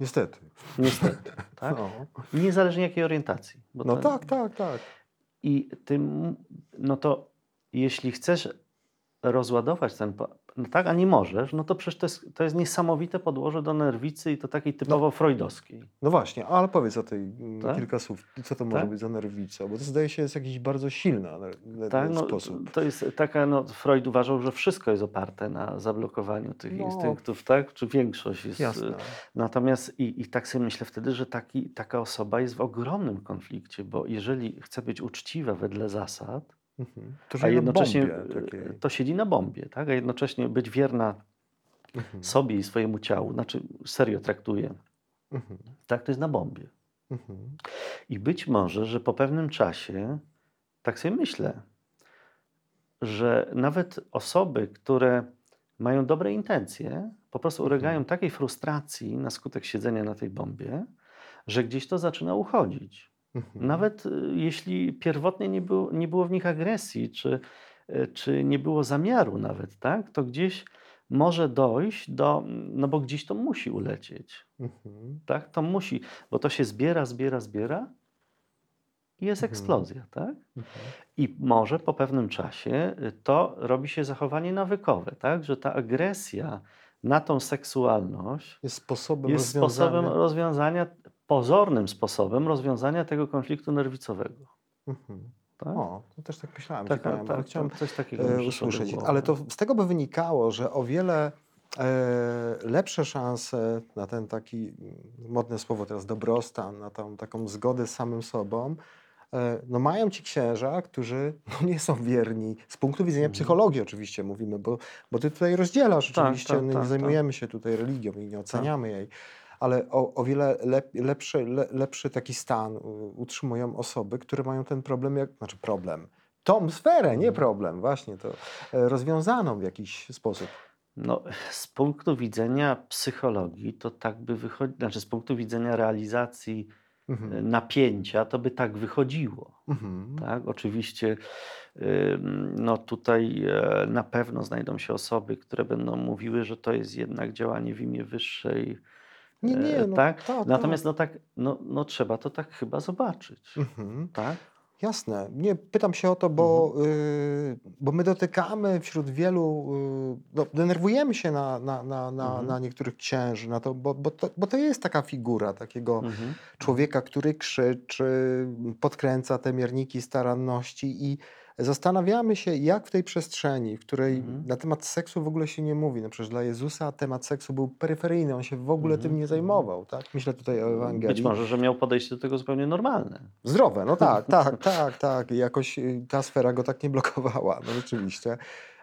Niestety. Niestety. Tak? No, Niezależnie jakiej orientacji. no to- tak, tak, tak. I tym, no to jeśli chcesz rozładować ten, no tak, a nie możesz, no to przecież to jest, to jest niesamowite podłoże do nerwicy i to takiej typowo freudowskiej. No właśnie, ale powiedz o tej mm, Tak? kilka słów. Co to może Tak? być za nerwica? Bo to zdaje się jest jakiś bardzo silny ner- Tak, no, sposób. to jest taka, no, Freud uważał, że wszystko jest oparte na zablokowaniu tych No. instynktów, tak? Czy większość jest. Jasne. Natomiast i, i tak sobie myślę wtedy, że taki, taka osoba jest w ogromnym konflikcie, bo jeżeli chce być uczciwa wedle zasad, Mhm. To, a jednocześnie bombie e, to siedzi na bombie, tak? a jednocześnie być wierna Mhm. sobie i swojemu ciału, znaczy serio traktuje, Mhm. tak, to jest na bombie. Mhm. I być może, że po pewnym czasie, tak sobie myślę, że nawet osoby, które mają dobre intencje, po prostu Mhm. ulegają takiej frustracji na skutek siedzenia na tej bombie, że gdzieś to zaczyna uchodzić. Mhm. Nawet y, jeśli pierwotnie nie było, nie było w nich agresji, czy, y, czy nie było zamiaru nawet, tak, to gdzieś może dojść do, no bo gdzieś to musi ulecieć, Mhm. tak, to musi, bo to się zbiera, zbiera, zbiera i jest Mhm. eksplozja, tak? Mhm. I może po pewnym czasie y, to robi się zachowanie nawykowe, tak, że ta agresja na tą seksualność Jest sposobem jest rozwiązania. sposobem rozwiązania, pozornym sposobem rozwiązania tego konfliktu nerwicowego. Mhm. Tak? O, to też tak myślałem. Ciekawe, tak, ale chciałem tak, coś takiego e, usłyszeć. Ale to z tego by wynikało, że o wiele e, lepsze szanse na ten taki modne słowo teraz dobrostan, na tą taką zgodę z samym sobą, e, no mają ci księża, którzy no nie są wierni z punktu widzenia Mhm. psychologii oczywiście mówimy, bo, bo ty tutaj rozdzielasz Tak, oczywiście, tak, no, tak, nie tak. zajmujemy się tutaj religią i nie oceniamy jej, ale o, o wiele lep, lepszy, le, lepszy taki stan utrzymują osoby, które mają ten problem, jak, znaczy problem, tą sferę, nie Mhm. problem, właśnie to e, rozwiązaną w jakiś sposób. No, z punktu widzenia psychologii to tak by wychodziło, znaczy z punktu widzenia realizacji e, Mhm. napięcia to by tak wychodziło. Mhm. Tak, oczywiście no tutaj e, na pewno znajdą się osoby, które będą mówiły, że to jest jednak działanie w imię wyższej. Nie, nie, e, no, tak? tak, Natomiast tak. no tak, no, no trzeba to tak chyba zobaczyć. Mhm. Tak? Jasne. Nie, pytam się o to, bo, Mhm. y, bo my dotykamy wśród wielu, y, no, denerwujemy się na, na, na, na, Mhm. na niektórych księży, na to, bo, bo, to, bo to jest taka figura takiego Mhm. człowieka, który krzyczy, podkręca te mierniki staranności i zastanawiamy się, jak w tej przestrzeni, w której Mhm. na temat seksu w ogóle się nie mówi, no przecież dla Jezusa temat seksu był peryferyjny, on się w ogóle Mhm. tym nie zajmował, tak? Myślę tutaj o Ewangelii. Być może, że miał podejście do tego zupełnie normalne. Zdrowe, no tak, tak, tak, tak. I jakoś y, ta sfera go tak nie blokowała, no rzeczywiście.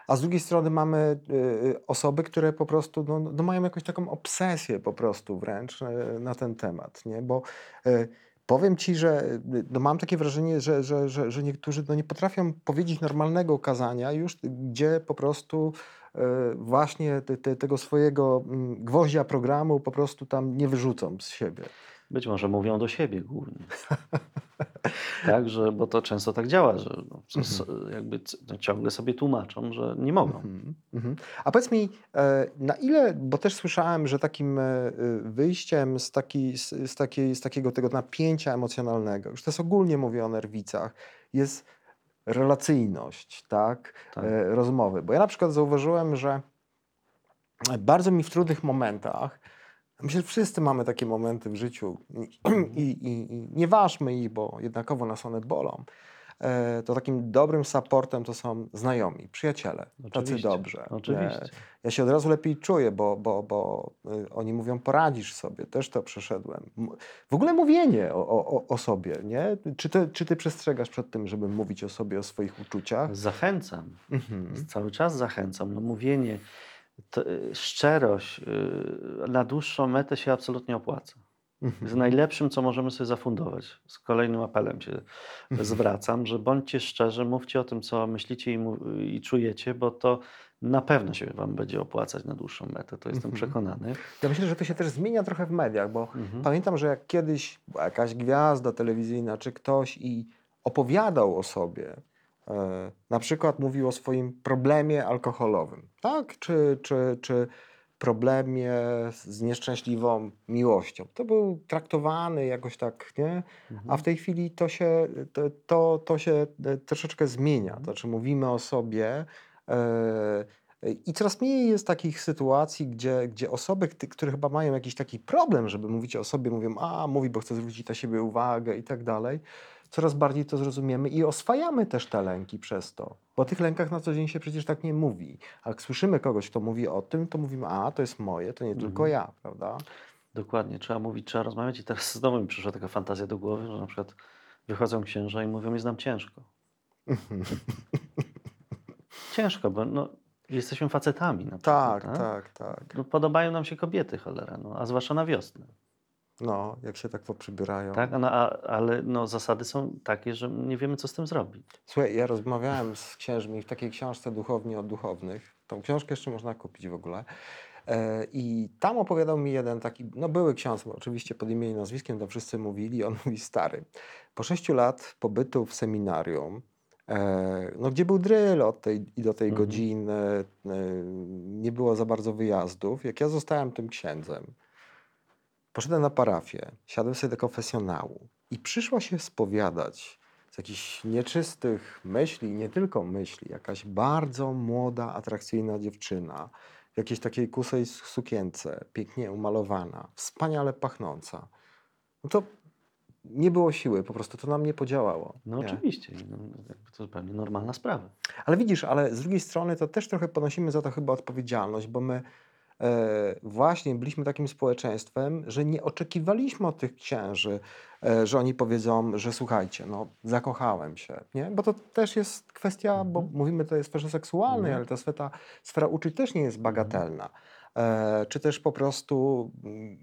A z drugiej strony mamy y, y, osoby, które po prostu no, no mają jakąś taką obsesję po prostu wręcz y, na ten temat, nie? Bo y, powiem ci, że no mam takie wrażenie, że, że, że, że niektórzy no nie potrafią powiedzieć normalnego kazania już, gdzie po prostu e, właśnie te, te, tego swojego mm, gwoździa programu po prostu tam nie wyrzucą z siebie. Być może mówią do siebie głównie. tak, że, bo to często tak działa, że no, s- jakby no, ciągle sobie tłumaczą, że nie mogą. Mhm, mhm. A powiedz mi, e, na ile, bo też słyszałem, że takim e, wyjściem z, taki, z, z, takiej, z takiego tego napięcia emocjonalnego, już to jest ogólnie mówię o nerwicach, jest relacyjność, tak, Tak. e, rozmowy. Bo ja na przykład zauważyłem, że bardzo mi w trudnych momentach, myślę, że wszyscy mamy takie momenty w życiu i, i, i nie ważmy ich, bo jednakowo nas one bolą, e, to takim dobrym supportem to są znajomi, przyjaciele, tacy Oczywiście, dobrze. Oczywiście. E, Ja się od razu lepiej czuję, bo, bo, bo y, oni mówią, poradzisz sobie, też to przeszedłem. M- W ogóle mówienie o, o, o sobie, nie? Czy ty, czy ty przestrzegasz przed tym, żeby mówić o sobie, o swoich uczuciach? Zachęcam. Mhm. Cały czas zachęcam. No, mówienie, to, y, szczerość y, na dłuższą metę się absolutnie opłaca. Mhm. najlepszym, co możemy sobie zafundować. Z kolejnym apelem się Mhm. zwracam, że bądźcie szczerzy, mówcie o tym, co myślicie i, i czujecie, bo to na pewno się Wam będzie opłacać na dłuższą metę. To jestem Mhm. przekonany. Ja myślę, że to się też zmienia trochę w mediach, bo Mhm. pamiętam, że jak kiedyś była jakaś gwiazda telewizyjna czy ktoś i opowiadał o sobie, e, na przykład mówił o swoim problemie alkoholowym, tak? Czy, czy, czy problemie z nieszczęśliwą miłością. To był traktowany jakoś tak, nie? A Mhm. w tej chwili to się, to, to, się e, troszeczkę zmienia. To znaczy mówimy o sobie e, i coraz mniej jest takich sytuacji, gdzie, gdzie osoby, które chyba mają jakiś taki problem, żeby mówić o sobie, mówią, a mówi, bo chce zwrócić na siebie uwagę i tak dalej. Coraz bardziej to zrozumiemy i oswajamy też te lęki przez to. Bo o tych lękach na co dzień się przecież tak nie mówi. A jak słyszymy kogoś, kto mówi o tym, to mówimy, a to jest moje, to nie tylko Mhm. ja, prawda? Dokładnie, trzeba mówić, trzeba rozmawiać i teraz znowu mi przyszła taka fantazja do głowy, że na przykład wychodzą księża i mówią, jest nam ciężko. Ciężko, bo no, jesteśmy facetami na przykład. tak, tak, tak. No, podobają nam się kobiety, cholera, no, a zwłaszcza na wiosnę. No, jak się tak poprzybierają. Tak? No, a, ale no, zasady są takie, że nie wiemy, co z tym zrobić. Słuchaj, ja rozmawiałem z księżmi w takiej książce Duchowni od duchownych. Tą książkę jeszcze można kupić w ogóle. E, I tam opowiadał mi jeden taki, no były ksiądz, oczywiście pod imieniem i nazwiskiem to wszyscy mówili, on mówi stary. Po sześciu lat pobytu w seminarium, e, no gdzie był dryl od tej i do tej Mhm. godziny, e, nie było za bardzo wyjazdów. Jak ja zostałem tym księdzem, poszedłem na parafię, siadłem sobie do konfesjonału i przyszła się spowiadać z jakichś nieczystych myśli, nie tylko myśli, jakaś bardzo młoda, atrakcyjna dziewczyna w jakiejś takiej kusej sukience, pięknie umalowana, wspaniale pachnąca. No to nie było siły, po prostu to na mnie podziałało. No nie? oczywiście, no, to zupełnie normalna sprawa. Ale widzisz, ale z drugiej strony to też trochę ponosimy za to chyba odpowiedzialność, bo my właśnie byliśmy takim społeczeństwem, że nie oczekiwaliśmy od tych księży, e, że oni powiedzą, że słuchajcie, no zakochałem się, nie? Bo to też jest kwestia, bo Mhm. mówimy tutaj o sferze seksualnej, Mhm. ale ta sfera, sfera uczuć też nie jest bagatelna. E, czy też po prostu... mm,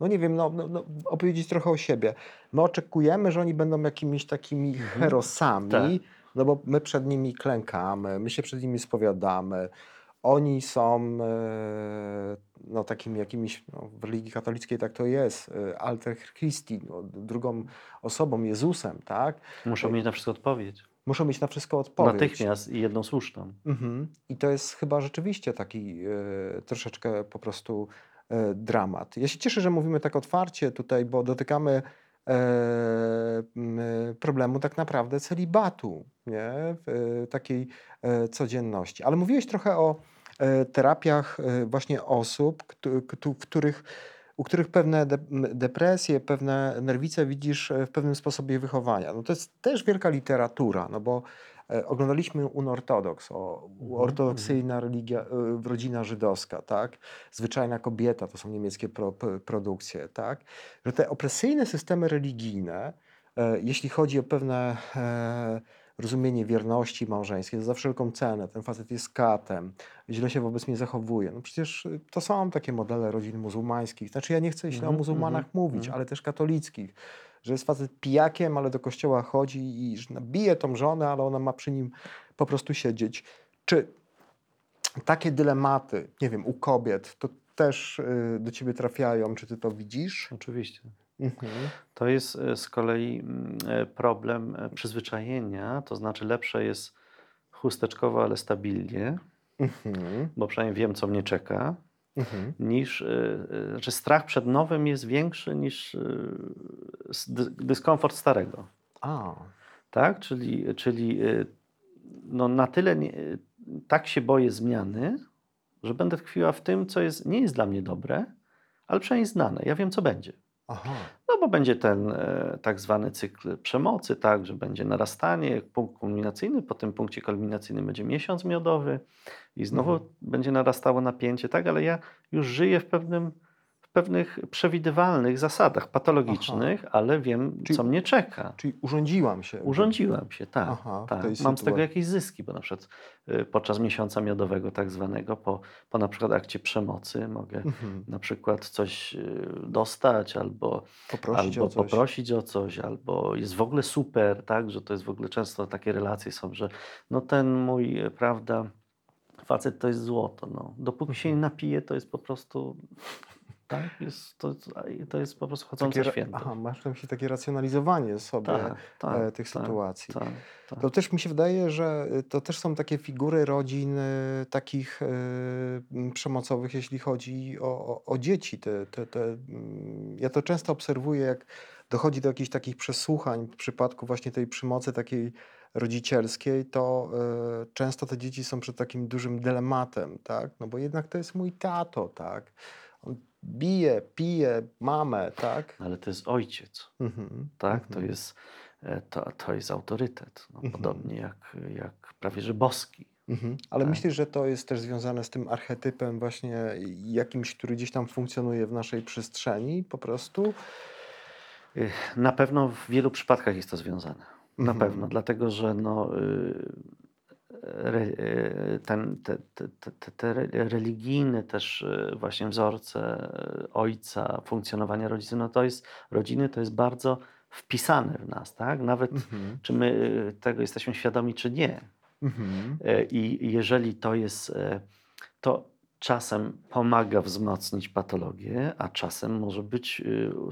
No nie wiem, no, no, no, opowiedzieć trochę o siebie. My oczekujemy, że oni będą jakimiś takimi Mhm. herosami, Tak. no bo my przed nimi klękamy, my się przed nimi spowiadamy. Oni są e, no, takimi jakimiś, no, w religii katolickiej tak to jest, e, alter Christi, no, drugą osobą, Jezusem, tak? Muszą mieć na wszystko odpowiedź. Muszą mieć na wszystko odpowiedź. Natychmiast i jedną słuszną. Mhm. I to jest chyba rzeczywiście taki e, troszeczkę po prostu dramat. Ja się cieszę, że mówimy tak otwarcie tutaj, bo dotykamy problemu tak naprawdę celibatu, nie? W takiej codzienności. Ale mówiłeś trochę o terapiach e, właśnie osób, których, u których pewne depresje, pewne nerwice widzisz e, w pewnym sposobie wychowania. No to jest też wielka literatura, no bo e, oglądaliśmy Unortodoks, o, Mhm, ortodoksyjna religia, e, rodzina żydowska, tak? Zwyczajna kobieta, to są niemieckie pro, produkcje, tak? Że te opresyjne systemy religijne, e, jeśli chodzi o pewne e, rozumienie wierności małżeńskiej, za wszelką cenę, ten facet jest katem, źle się wobec mnie zachowuje. No przecież y, to są takie modele rodzin muzułmańskich. Znaczy ja nie chcę źle o Mhm, muzułmanach mhm, mówić, mhm. ale też katolickich, że jest facet pijakiem, ale do kościoła chodzi i bije tą żonę, ale ona ma przy nim po prostu siedzieć. Czy takie dylematy, nie wiem, u kobiet, to też y, do ciebie trafiają? Czy ty to widzisz? Oczywiście. Mhm. To jest e, z kolei mm, e, problem e, przyzwyczajenia, to znaczy lepsze jest chusteczkowo, ale stabilnie, Mhm. bo przynajmniej wiem, co mnie czeka, Mhm. niż, znaczy strach przed nowym jest większy niż dyskomfort starego. A, Tak? Czyli, czyli no na tyle nie, tak się boję zmiany, że będę tkwiła w tym, co jest, nie jest dla mnie dobre, ale przynajmniej znane. Ja wiem, co będzie. Aha. No bo będzie ten e, tak zwany cykl przemocy, tak, że będzie narastanie, punkt kulminacyjny, po tym punkcie kulminacyjnym będzie miesiąc miodowy i znowu Mhm. będzie narastało napięcie, tak, ale ja już żyję w pewnym pewnych przewidywalnych zasadach patologicznych, ale wiem, Czyli- co mnie czeka. Czyli urządziłam się. Urządziłam się, tak. Aha, tak. Mam z tego sytuacji. jakieś zyski, bo na przykład y, podczas miesiąca miodowego tak zwanego, po, po na przykład akcie przemocy mogę Mhm. na przykład coś y, dostać albo Poprosić albo o coś. poprosić o coś, albo jest w ogóle super, tak, że to jest w ogóle często takie relacje są, że no ten mój, e, prawda, facet to jest złoto, no. Dopóki się Mhm. nie napije, to jest po prostu, tak, jest, to, to jest po prostu chodzące Takie święto. Aha, masz na myśli takie racjonalizowanie sobie tak, tak, e, tych tak, sytuacji. Tak, tak. To też mi się wydaje, że y, to też są takie figury rodzin y, takich m, przemocowych, jeśli chodzi o, o, o dzieci. Te, te, te, mm, ja to często obserwuję, jak dochodzi do jakichś takich przesłuchań w przypadku właśnie tej przemocy takiej rodzicielskiej, to y, często te dzieci są przed takim dużym dylematem, tak? No bo jednak to jest mój tato, tak? Bije, pije mamę, tak? Ale to jest ojciec, Mhm, tak, to mhm, jest, e, to, to jest autorytet, no, Mhm. podobnie jak, jak prawie że boski. Mhm. Ale Tak. myślisz, że to jest też związane z tym archetypem właśnie jakimś, który gdzieś tam funkcjonuje w naszej przestrzeni po prostu? Y, Na pewno w wielu przypadkach jest to związane. Na Mhm. pewno, dlatego że no, y, ten, te, te, te, te- te re- religijne też y, właśnie wzorce y, ojca, funkcjonowania rodziny, no to jest, rodziny to jest bardzo wpisane w nas, tak? Nawet Mhm. czy my tego jesteśmy świadomi, czy nie. Mhm. E, I jeżeli to jest, e, to czasem pomaga wzmocnić patologię, a czasem może być,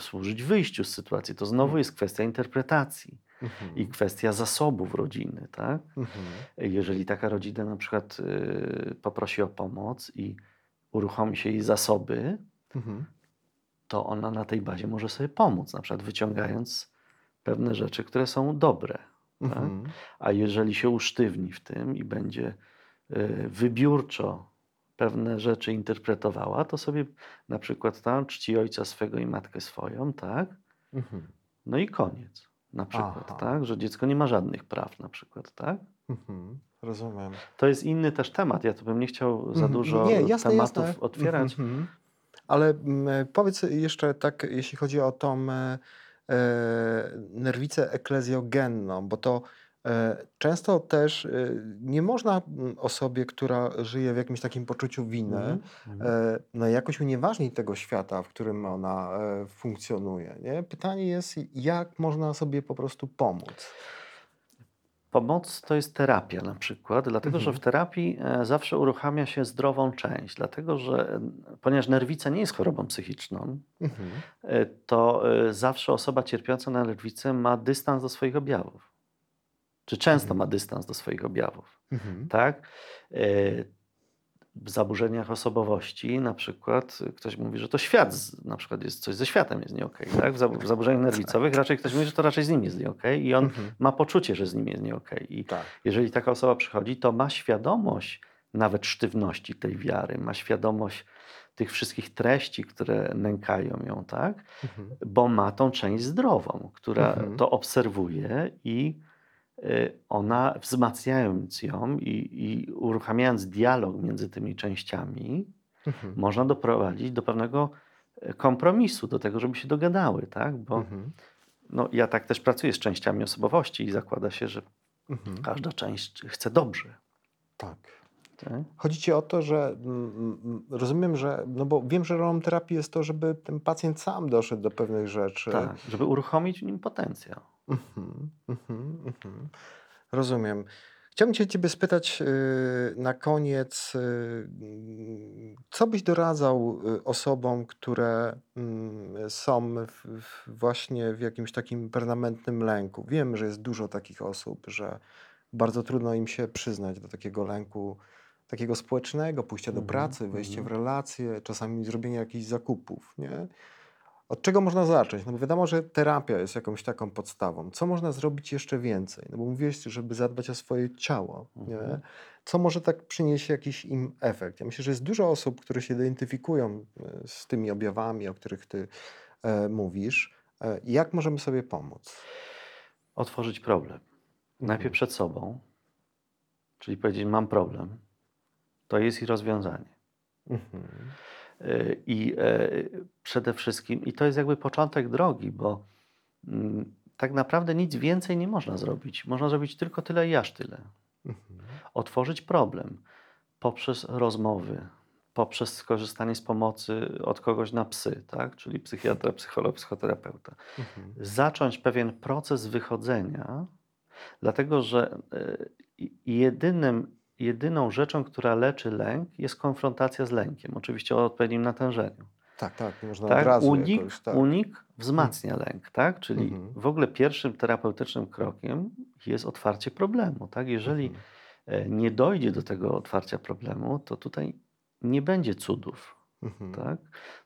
służyć wyjściu z sytuacji. To znowu jest kwestia interpretacji Mhm. i kwestia zasobów rodziny, tak? Mhm. Jeżeli taka rodzina na przykład y, poprosi o pomoc i uruchomi się jej zasoby, Mhm. to ona na tej bazie może sobie pomóc, na przykład wyciągając pewne rzeczy, które są dobre. Tak? Mhm. A jeżeli się usztywni w tym i będzie y, wybiórczo pewne rzeczy interpretowała, to sobie na przykład tam czci ojca swego i matkę swoją, tak? Mhm. No i koniec. Na przykład, Aha. tak? Że dziecko nie ma żadnych praw, na przykład, tak? Mhm. Rozumiem. To jest inny też temat. Ja tu bym nie chciał za Mhm. dużo Nie, jasne, tematów jasne. otwierać. Mhm. Ale mm, powiedz jeszcze tak, jeśli chodzi o tą e, e, nerwicę eklezjogenną, bo to e, często też e, nie można mm, osobie, która żyje w jakimś takim poczuciu winy, Mhm. Mhm. e, no jakoś unieważnić tego świata, w którym ona e, funkcjonuje. Nie? Pytanie jest, jak można sobie po prostu pomóc? Pomoc to jest terapia na przykład, dlatego że Mhm. w terapii e, zawsze uruchamia się zdrową część, dlatego że e, ponieważ nerwica nie jest chorobą psychiczną, Mhm. e, to e, zawsze osoba cierpiąca na nerwicę ma dystans do swoich objawów. Czy często Mhm. ma dystans do swoich objawów, Mhm. tak? E, W zaburzeniach osobowości na przykład ktoś mówi, że to świat, na przykład jest coś ze światem jest nie okej, tak? W zabu- w zaburzeniach nerwicowych raczej ktoś mówi, że to raczej z nim jest nie okej i on Mhm. ma poczucie, że z nim jest nie okej. I Tak. jeżeli taka osoba przychodzi, to ma świadomość nawet sztywności tej wiary, ma świadomość tych wszystkich treści, które nękają ją, tak? Mhm. Bo ma tą część zdrową, która Mhm. to obserwuje i ona wzmacniając ją i, i uruchamiając dialog między tymi częściami, Mhm. można doprowadzić do pewnego e, kompromisu, do tego, żeby się dogadały, tak? Bo Mhm. no, ja tak też pracuję z częściami osobowości i zakłada się, że Mhm. każda część chce dobrze. Tak. Tak? Chodzi ci o to, że mm, rozumiem, że, no bo wiem, że rolą terapii jest to, żeby ten pacjent sam doszedł do pewnych rzeczy. Tak, żeby uruchomić w nim potencjał. Mhm, mhm, mhm. Rozumiem. Chciałbym cię ciebie spytać y, na koniec, y, co byś doradzał y, osobom, które mm, są w, w właśnie w jakimś takim permanentnym lęku? Wiem, że jest dużo takich osób, że bardzo trudno im się przyznać do takiego lęku, takiego społecznego, pójścia do Mhm, pracy, wejście w mhm. relacje, czasami zrobienia jakichś zakupów, nie? Od czego można zacząć? No bo wiadomo, że terapia jest jakąś taką podstawą. Co można zrobić jeszcze więcej? No bo mówiłeś, żeby zadbać o swoje ciało, nie? Mhm. Co może tak przynieść jakiś im efekt? Ja myślę, że jest dużo osób, które się identyfikują e, z tymi objawami, o których ty e, mówisz. E, jak możemy sobie pomóc? Otworzyć problem. Najpierw przed sobą, czyli powiedzieć: Mam problem, to jest i rozwiązanie. Mhm. Y, I e, przede wszystkim, i to jest jakby początek drogi, bo mm, tak naprawdę nic więcej nie można zrobić. Można zrobić tylko tyle i aż tyle. Mhm. Otworzyć problem poprzez rozmowy, poprzez skorzystanie z pomocy od kogoś na psy, tak? czyli psychiatra, psycholog, psychoterapeuta. Mhm. Zacząć pewien proces wychodzenia, dlatego że e, jedynym, jedyną rzeczą, która leczy lęk, jest konfrontacja z lękiem, oczywiście o odpowiednim natężeniu. Tak, tak, nie można od Tak? razu Unik, jakoś, tak. unik wzmacnia lęk, tak? Czyli Mhm. w ogóle pierwszym terapeutycznym krokiem jest otwarcie problemu. Tak? Jeżeli Mhm. e, nie dojdzie do tego otwarcia problemu, to tutaj nie będzie cudów. Mhm. Tak?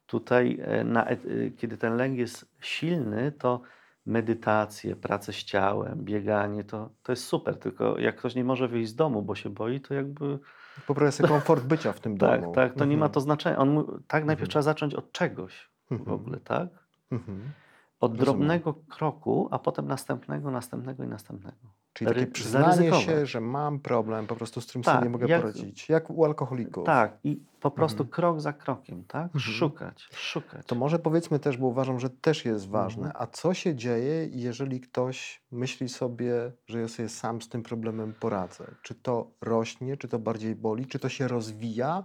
Tutaj, e, na, e, kiedy ten lęk jest silny, to medytacje, prace z ciałem, bieganie, to, to jest super. Tylko jak ktoś nie może wyjść z domu, bo się boi, to jakby Poprawia sobie komfort bycia w tym tak, domu. tak, to nie ma Mhm. to znaczenia. On, tak najpierw Mhm. trzeba zacząć od czegoś w Mhm. ogóle, tak? Mhm. Od Rozumiem. drobnego kroku, a potem następnego, następnego i następnego. Czyli takie przyznanie się, że mam problem, po prostu z którym Tak, sobie nie mogę jak- poradzić. Jak u alkoholików. Tak, i po prostu Mhm. krok za krokiem, tak? Mhm. Szukać, szukać. To może powiedzmy też, bo uważam, że też jest ważne, Mhm. a co się dzieje, jeżeli ktoś myśli sobie, że ja sobie sam z tym problemem poradzę? Czy to rośnie, czy to bardziej boli, czy to się rozwija,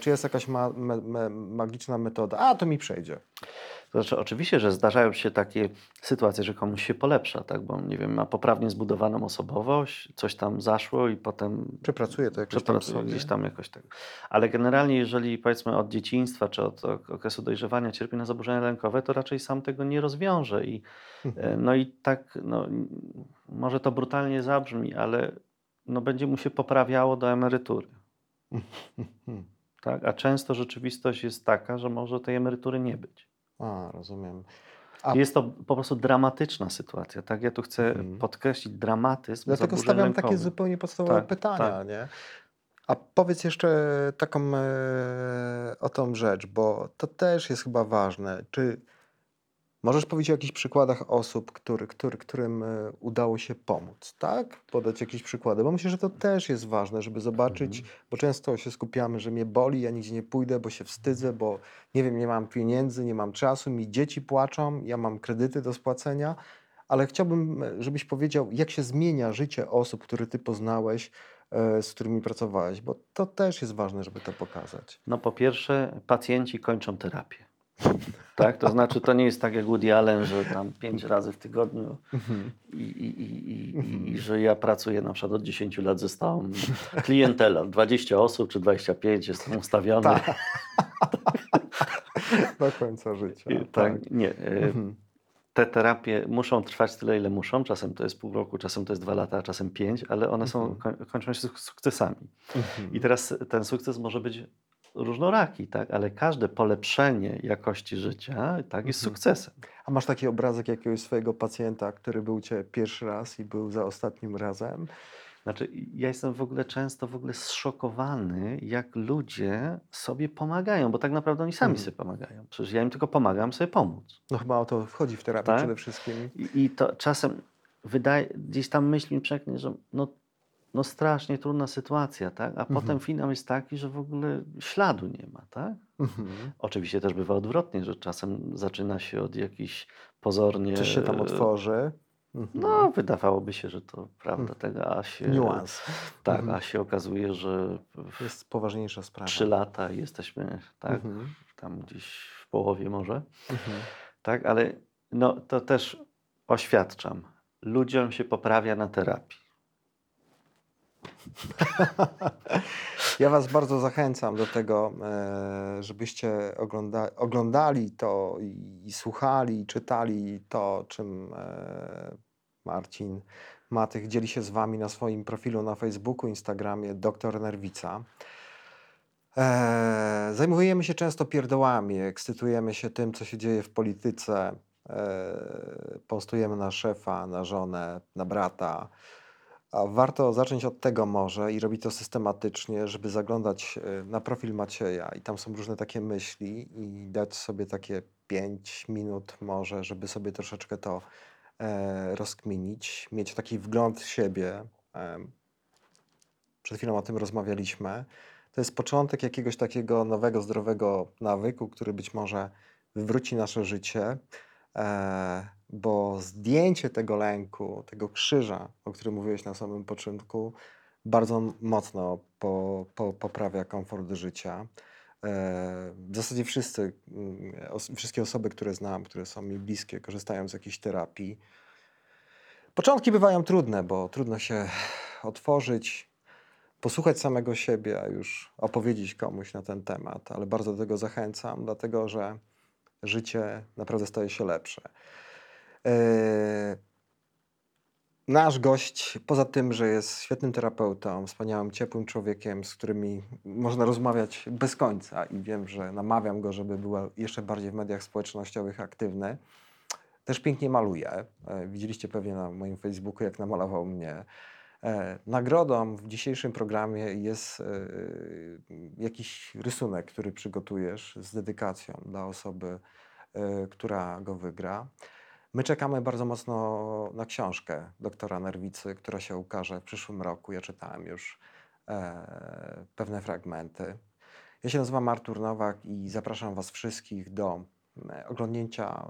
czy jest jakaś ma, me, me, magiczna metoda? A, to mi przejdzie. To znaczy, oczywiście, że zdarzają się takie sytuacje, że komuś się polepsza, tak? Bo nie wiem, ma poprawnie zbudowaną osobowość, coś tam zaszło i potem Przepracuję to jakoś tam przepracuje sobie. gdzieś tam jakoś tego. Ale generalnie, jeżeli powiedzmy od dzieciństwa czy od ok- okresu dojrzewania cierpi na zaburzenia lękowe, to raczej sam tego nie rozwiąże. I, Mhm. e, no i tak, no, może to brutalnie zabrzmi, ale no, będzie mu się poprawiało do emerytury. Tak? A często rzeczywistość jest taka, że może tej emerytury nie być. A, rozumiem. A Jest to po prostu dramatyczna sytuacja. Tak? Ja tu chcę Mhm. podkreślić dramatyzm Dlatego stawiam takie zupełnie podstawowe Tak, pytania, tak. nie? A powiedz jeszcze taką e, o tą rzecz, bo to też jest chyba ważne. Czy możesz powiedzieć o jakichś przykładach osób, który, który, którym e, udało się pomóc, tak? Podać jakieś przykłady, bo myślę, że to też jest ważne, żeby zobaczyć, Mhm. bo często się skupiamy, że mnie boli, ja nigdzie nie pójdę, bo się wstydzę, bo nie wiem, nie mam pieniędzy, nie mam czasu, mi dzieci płaczą, ja mam kredyty do spłacenia, ale chciałbym, e, żebyś powiedział, jak się zmienia życie osób, które ty poznałeś, e, z którymi pracowałeś, bo to też jest ważne, żeby to pokazać. No po pierwsze, pacjenci kończą terapię. Tak? To znaczy, to nie jest tak jak Woody Allen, że tam pięć razy w tygodniu i, i, i, i, i że ja pracuję na przykład od 10 lat ze stałą klientelą. 20 osób czy 25 jestem ustawiony. Tak. Do końca życia. I tak, nie. e, Mhm. Te terapie muszą trwać tyle, ile muszą. Czasem to jest pół roku, czasem to jest dwa lata, czasem pięć, ale one są, Mhm. koń- kończą się suk- sukcesami. Mhm. I teraz ten sukces może być różnoraki, tak? ale każde polepszenie jakości życia tak, jest Mhm. sukcesem. A masz taki obrazek jakiegoś swojego pacjenta, który był ciebie pierwszy raz i był za ostatnim razem? Znaczy, ja jestem w ogóle często w ogóle zszokowany, jak ludzie sobie pomagają, bo tak naprawdę oni sami Mhm. sobie pomagają. Przecież ja im tylko pomagam sobie pomóc. No chyba o to wchodzi w terapię Tak? przede wszystkim. I, i to czasem wydaje, gdzieś tam myśl mi przeknie, że no, no strasznie trudna sytuacja, tak? A Mhm. potem finał jest taki, że w ogóle śladu nie ma, tak? Mhm. Oczywiście też bywa odwrotnie, że czasem zaczyna się od jakichś pozornie... Coś się tam e, otworzy. Mhm. No, wydawałoby się, że to prawda tego, a się... Niuans. Tak, Mhm. a się okazuje, że Jest poważniejsza sprawa. trzy lata jesteśmy tak, Mhm. tam gdzieś w połowie może. Mhm. Tak, ale no, to też oświadczam. Ludziom się poprawia na terapii. Ja Was bardzo zachęcam do tego, e, żebyście ogląda, oglądali to i, słuchali, i czytali to, czym e, Marcin Matych dzieli się z Wami na swoim profilu na Facebooku, Instagramie Doktor Nerwica. E, zajmujemy się często pierdołami, ekscytujemy się tym, co się dzieje w polityce, postujemy na szefa, na żonę, na brata. A warto zacząć od tego może i robić to systematycznie, żeby zaglądać e, na profil Macieja i tam są różne takie myśli i dać sobie takie 5 minut może, żeby sobie troszeczkę to e, rozkminić, mieć taki wgląd w siebie. E, przed chwilą o tym rozmawialiśmy. To jest początek jakiegoś takiego nowego, zdrowego nawyku, który być może wywróci nasze życie, e, bo zdjęcie tego lęku, tego krzyża, o którym mówiłeś na samym początku, bardzo mocno po, po, poprawia komfort życia. E, w zasadzie wszyscy, mm, wszystkie osoby, które znam, które są mi bliskie, korzystają z jakiejś terapii. Początki bywają trudne, bo trudno się otworzyć, posłuchać samego siebie, a już opowiedzieć komuś na ten temat, ale bardzo do tego zachęcam, dlatego że życie naprawdę staje się lepsze. Eee, Nasz gość, poza tym, że jest świetnym terapeutą, wspaniałym, ciepłym człowiekiem, z którymi można rozmawiać bez końca i wiem, że namawiam go, żeby był jeszcze bardziej w mediach społecznościowych aktywny, też pięknie maluje. E, Widzieliście pewnie na moim Facebooku, jak namalował mnie. E, Nagrodą w dzisiejszym programie jest jakiś rysunek, który przygotujesz z dedykacją dla osoby, która go wygra. My czekamy bardzo mocno na książkę doktora Nerwicy, która się ukaże w przyszłym roku. Ja czytałem już e, pewne fragmenty. Ja się nazywam Artur Nowak i zapraszam Was wszystkich do e, oglądnięcia e,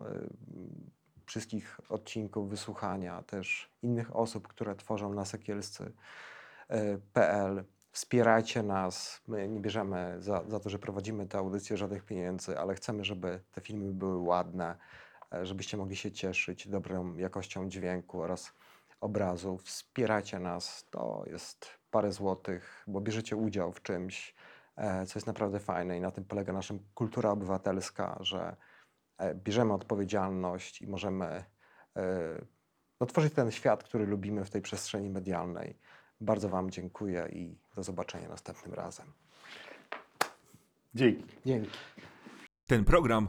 wszystkich odcinków, wysłuchania też innych osób, które tworzą na sekielscy.pl. Wspierajcie nas. My nie bierzemy za, za to, że prowadzimy tę audycję żadnych pieniędzy, ale chcemy, żeby te filmy były ładne, e, żebyście mogli się cieszyć dobrą jakością dźwięku oraz obrazu. Wspierajcie nas. To jest parę złotych, bo bierzecie udział w czymś, e, co jest naprawdę fajne i na tym polega nasza kultura obywatelska, że e, bierzemy odpowiedzialność i możemy e, no, tworzyć ten świat, który lubimy w tej przestrzeni medialnej. Bardzo Wam dziękuję i do zobaczenia następnym razem. Dzięki. Dzięki. Ten program